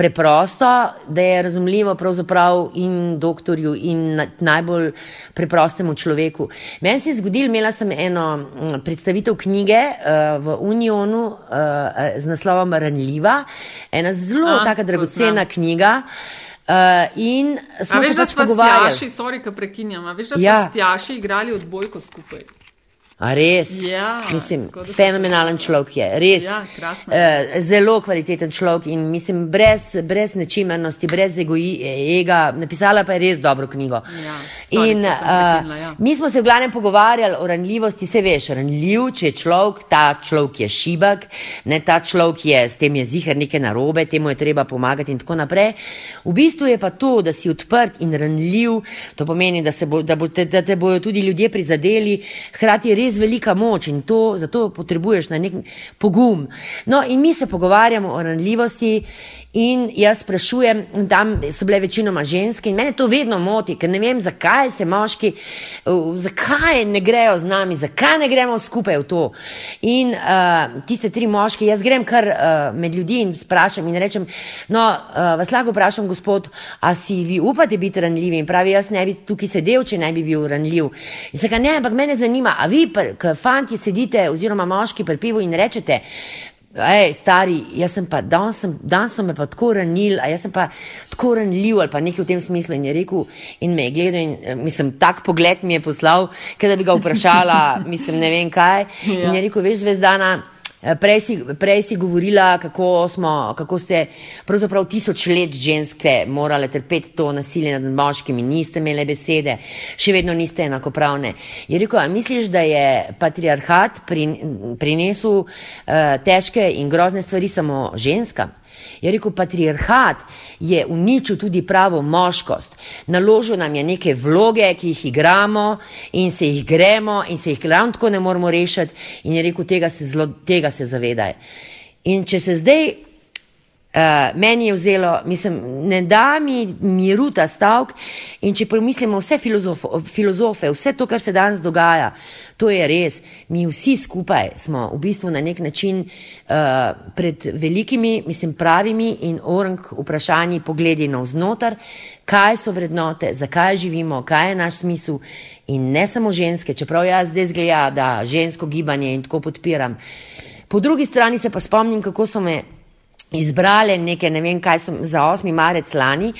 preprosto, da je razumljivo pravzaprav in doktorju in najbolj preprostemu človeku. Meni se je zgodil, imela sem eno predstavitev knjige uh, v Unionu uh, z naslovom Ranljiva, ena zelo A, taka dragocena knjiga. Uh, in smo se pač pogovarjali. Stjaši, sorry, ka prekinjam, a veš, da smo ja. stjaši igrali odbojko skupaj. A res? Ja, mislim, fenomenalen človek je, res. Ja, uh, zelo kvaliteten človek in mislim, brez, brez nečimernosti, brez ega, napisala pa je res dobro knjigo. Ja, sorry, in uh, ja. mi smo se v glavnem pogovarjali o ranljivosti, se veš, ranljiv, če je človek, ta človek je šibak, ne ta človek je, s tem je zihar neke narobe, temu je treba pomagati in tako naprej. V bistvu je pa to, da si odprt in ranljiv, to pomeni, da, bo, da, bo te, da te bojo tudi ljudje prizadeli, hkrati je res res velika moč in to, zato potrebuješ na nek pogum. No, in mi se pogovarjamo o ranljivosti in jaz sprašujem, tam so bile večinoma ženske in mene to vedno moti, ker ne vem, zakaj se moški, zakaj ne grejo z nami, zakaj ne gremo skupaj v to. In uh, tiste tri moške, jaz grem kar uh, med ljudi in sprašujem in rečem, no, uh, vas lahko vprašam, gospod, a si vi upate biti ranljivi in pravi, jaz ne bi tukaj sedel, če ne bi bil ranljiv. In se ga ne, ampak mene zanima, a vi ki fanti sedite, oziroma moški pri pivu in rečete, hej, stari, jaz sem pa, danes sem, dan so me pa tako ranil, a jaz sem pa tako ranljiv ali pa nekaj v tem smislu in je rekel in me je gledal in eh, mislim, tak pogled mi je poslal, ker da bi ga vprašala, <laughs> mislim, ne vem kaj. Ja. In je rekel, veš, zvezdana. Eh, prej si, prej si govorila, kako, smo, kako ste pravzaprav tisoč let ženske morale trpeti to nasilje nad moškimi, niste imele besede, še vedno niste enakopravne. Je rekel, a misliš, da je patriarhat prinesel uh, težke in grozne stvari samo ženskam? Je rekel, patriarhat je uničil tudi pravo moškost. Naložil nam je neke vloge, ki jih igramo in se jih gremo in se jih ravno tako ne moramo rešiti. In je rekel, tega se, zelo, tega se zavedaj. In če se zdaj Uh, meni je vzelo, mislim, ne da mi miru ta stavek. In če pomislimo vse filozof, filozofe, vse to, kar se danes dogaja, to je res. Mi vsi skupaj smo v bistvu na nek način uh, pred velikimi, mislim, pravimi in orang vprašanji pogledi navznoter, kaj so vrednote, zakaj živimo, kaj je naš smisel. In ne samo ženske, čeprav jaz zdaj zgleda, da žensko gibanje in tako podpiram. Po drugi strani se pa spomnim, kako so me izbrale neke, ne vem kaj so za 8. marec lani.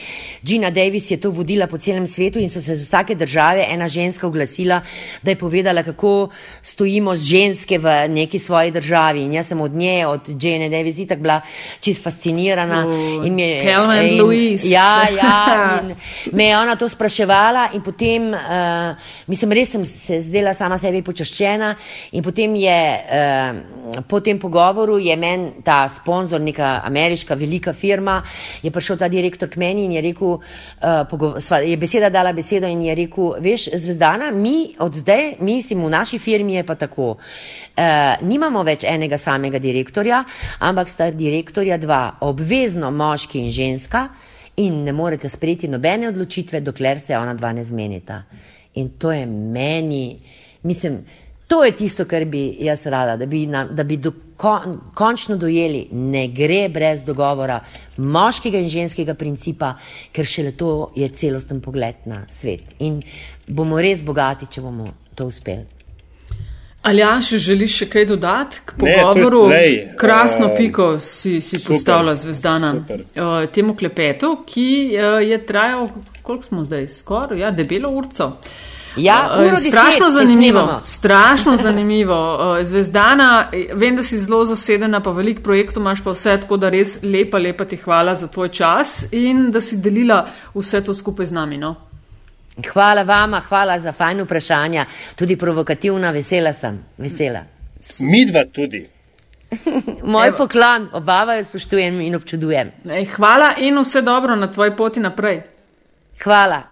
Gina Davis je to vodila po celem svetu in so se z vsake države ena ženska oglasila, da je povedala, kako stojimo z ženske v neki svoji državi. In jaz sem od nje, od Gina Davis, itak bila čist fascinirana. Oh, in je, Telma in Louise. Ja, ja. <laughs> Me je ona to spraševala in potem, uh, mislim, res sem se zdela sama sebi počaščena in potem je, uh, po tem pogovoru je men ta sponzor neka ameriška velika firma, je prišel ta direktor k meni in je rekel, uh, je beseda dala besedo in je rekel, veš, zvezdana, mi od zdaj, mi si v naši firmi je pa tako. Uh, nimamo več enega samega direktorja, ampak sta direktorja dva, obvezno moški in ženska in ne morete sprejeti nobene odločitve, dokler se ona dva ne zmenita. In to je meni, mislim, To je tisto, kar bi jaz rada, da bi, na, da bi do, kon, končno dojeli, ne gre brez dogovora moškega in ženskega principa, ker šele to je celosten pogled na svet. In bomo res bogati, če bomo to uspeli. Ali ja, še želiš še kaj dodati k pogovoru? Ne, lej, Krasno uh, piko si, si postavila zvezdana uh, temu klepetu, ki uh, je trajal, koliko smo zdaj, skoraj, ja, debelo urco. Uh, Ja, uh, strašno zanimivo. Strašno <laughs> zanimivo. Uh, zvezdana, vem, da si zelo zasedena, pa veliko projektov imaš, pa vse tako, da res lepa, lepa ti hvala za tvoj čas in da si delila vse to skupaj z nami. No? Hvala vama, hvala za fajn vprašanja, tudi provokativna, vesela sem. Vesela. Mi dva tudi. <laughs> Moj Evo. poklon, obava jo spoštujem in občudujem. Ej, hvala in vse dobro na tvoji poti naprej. Hvala.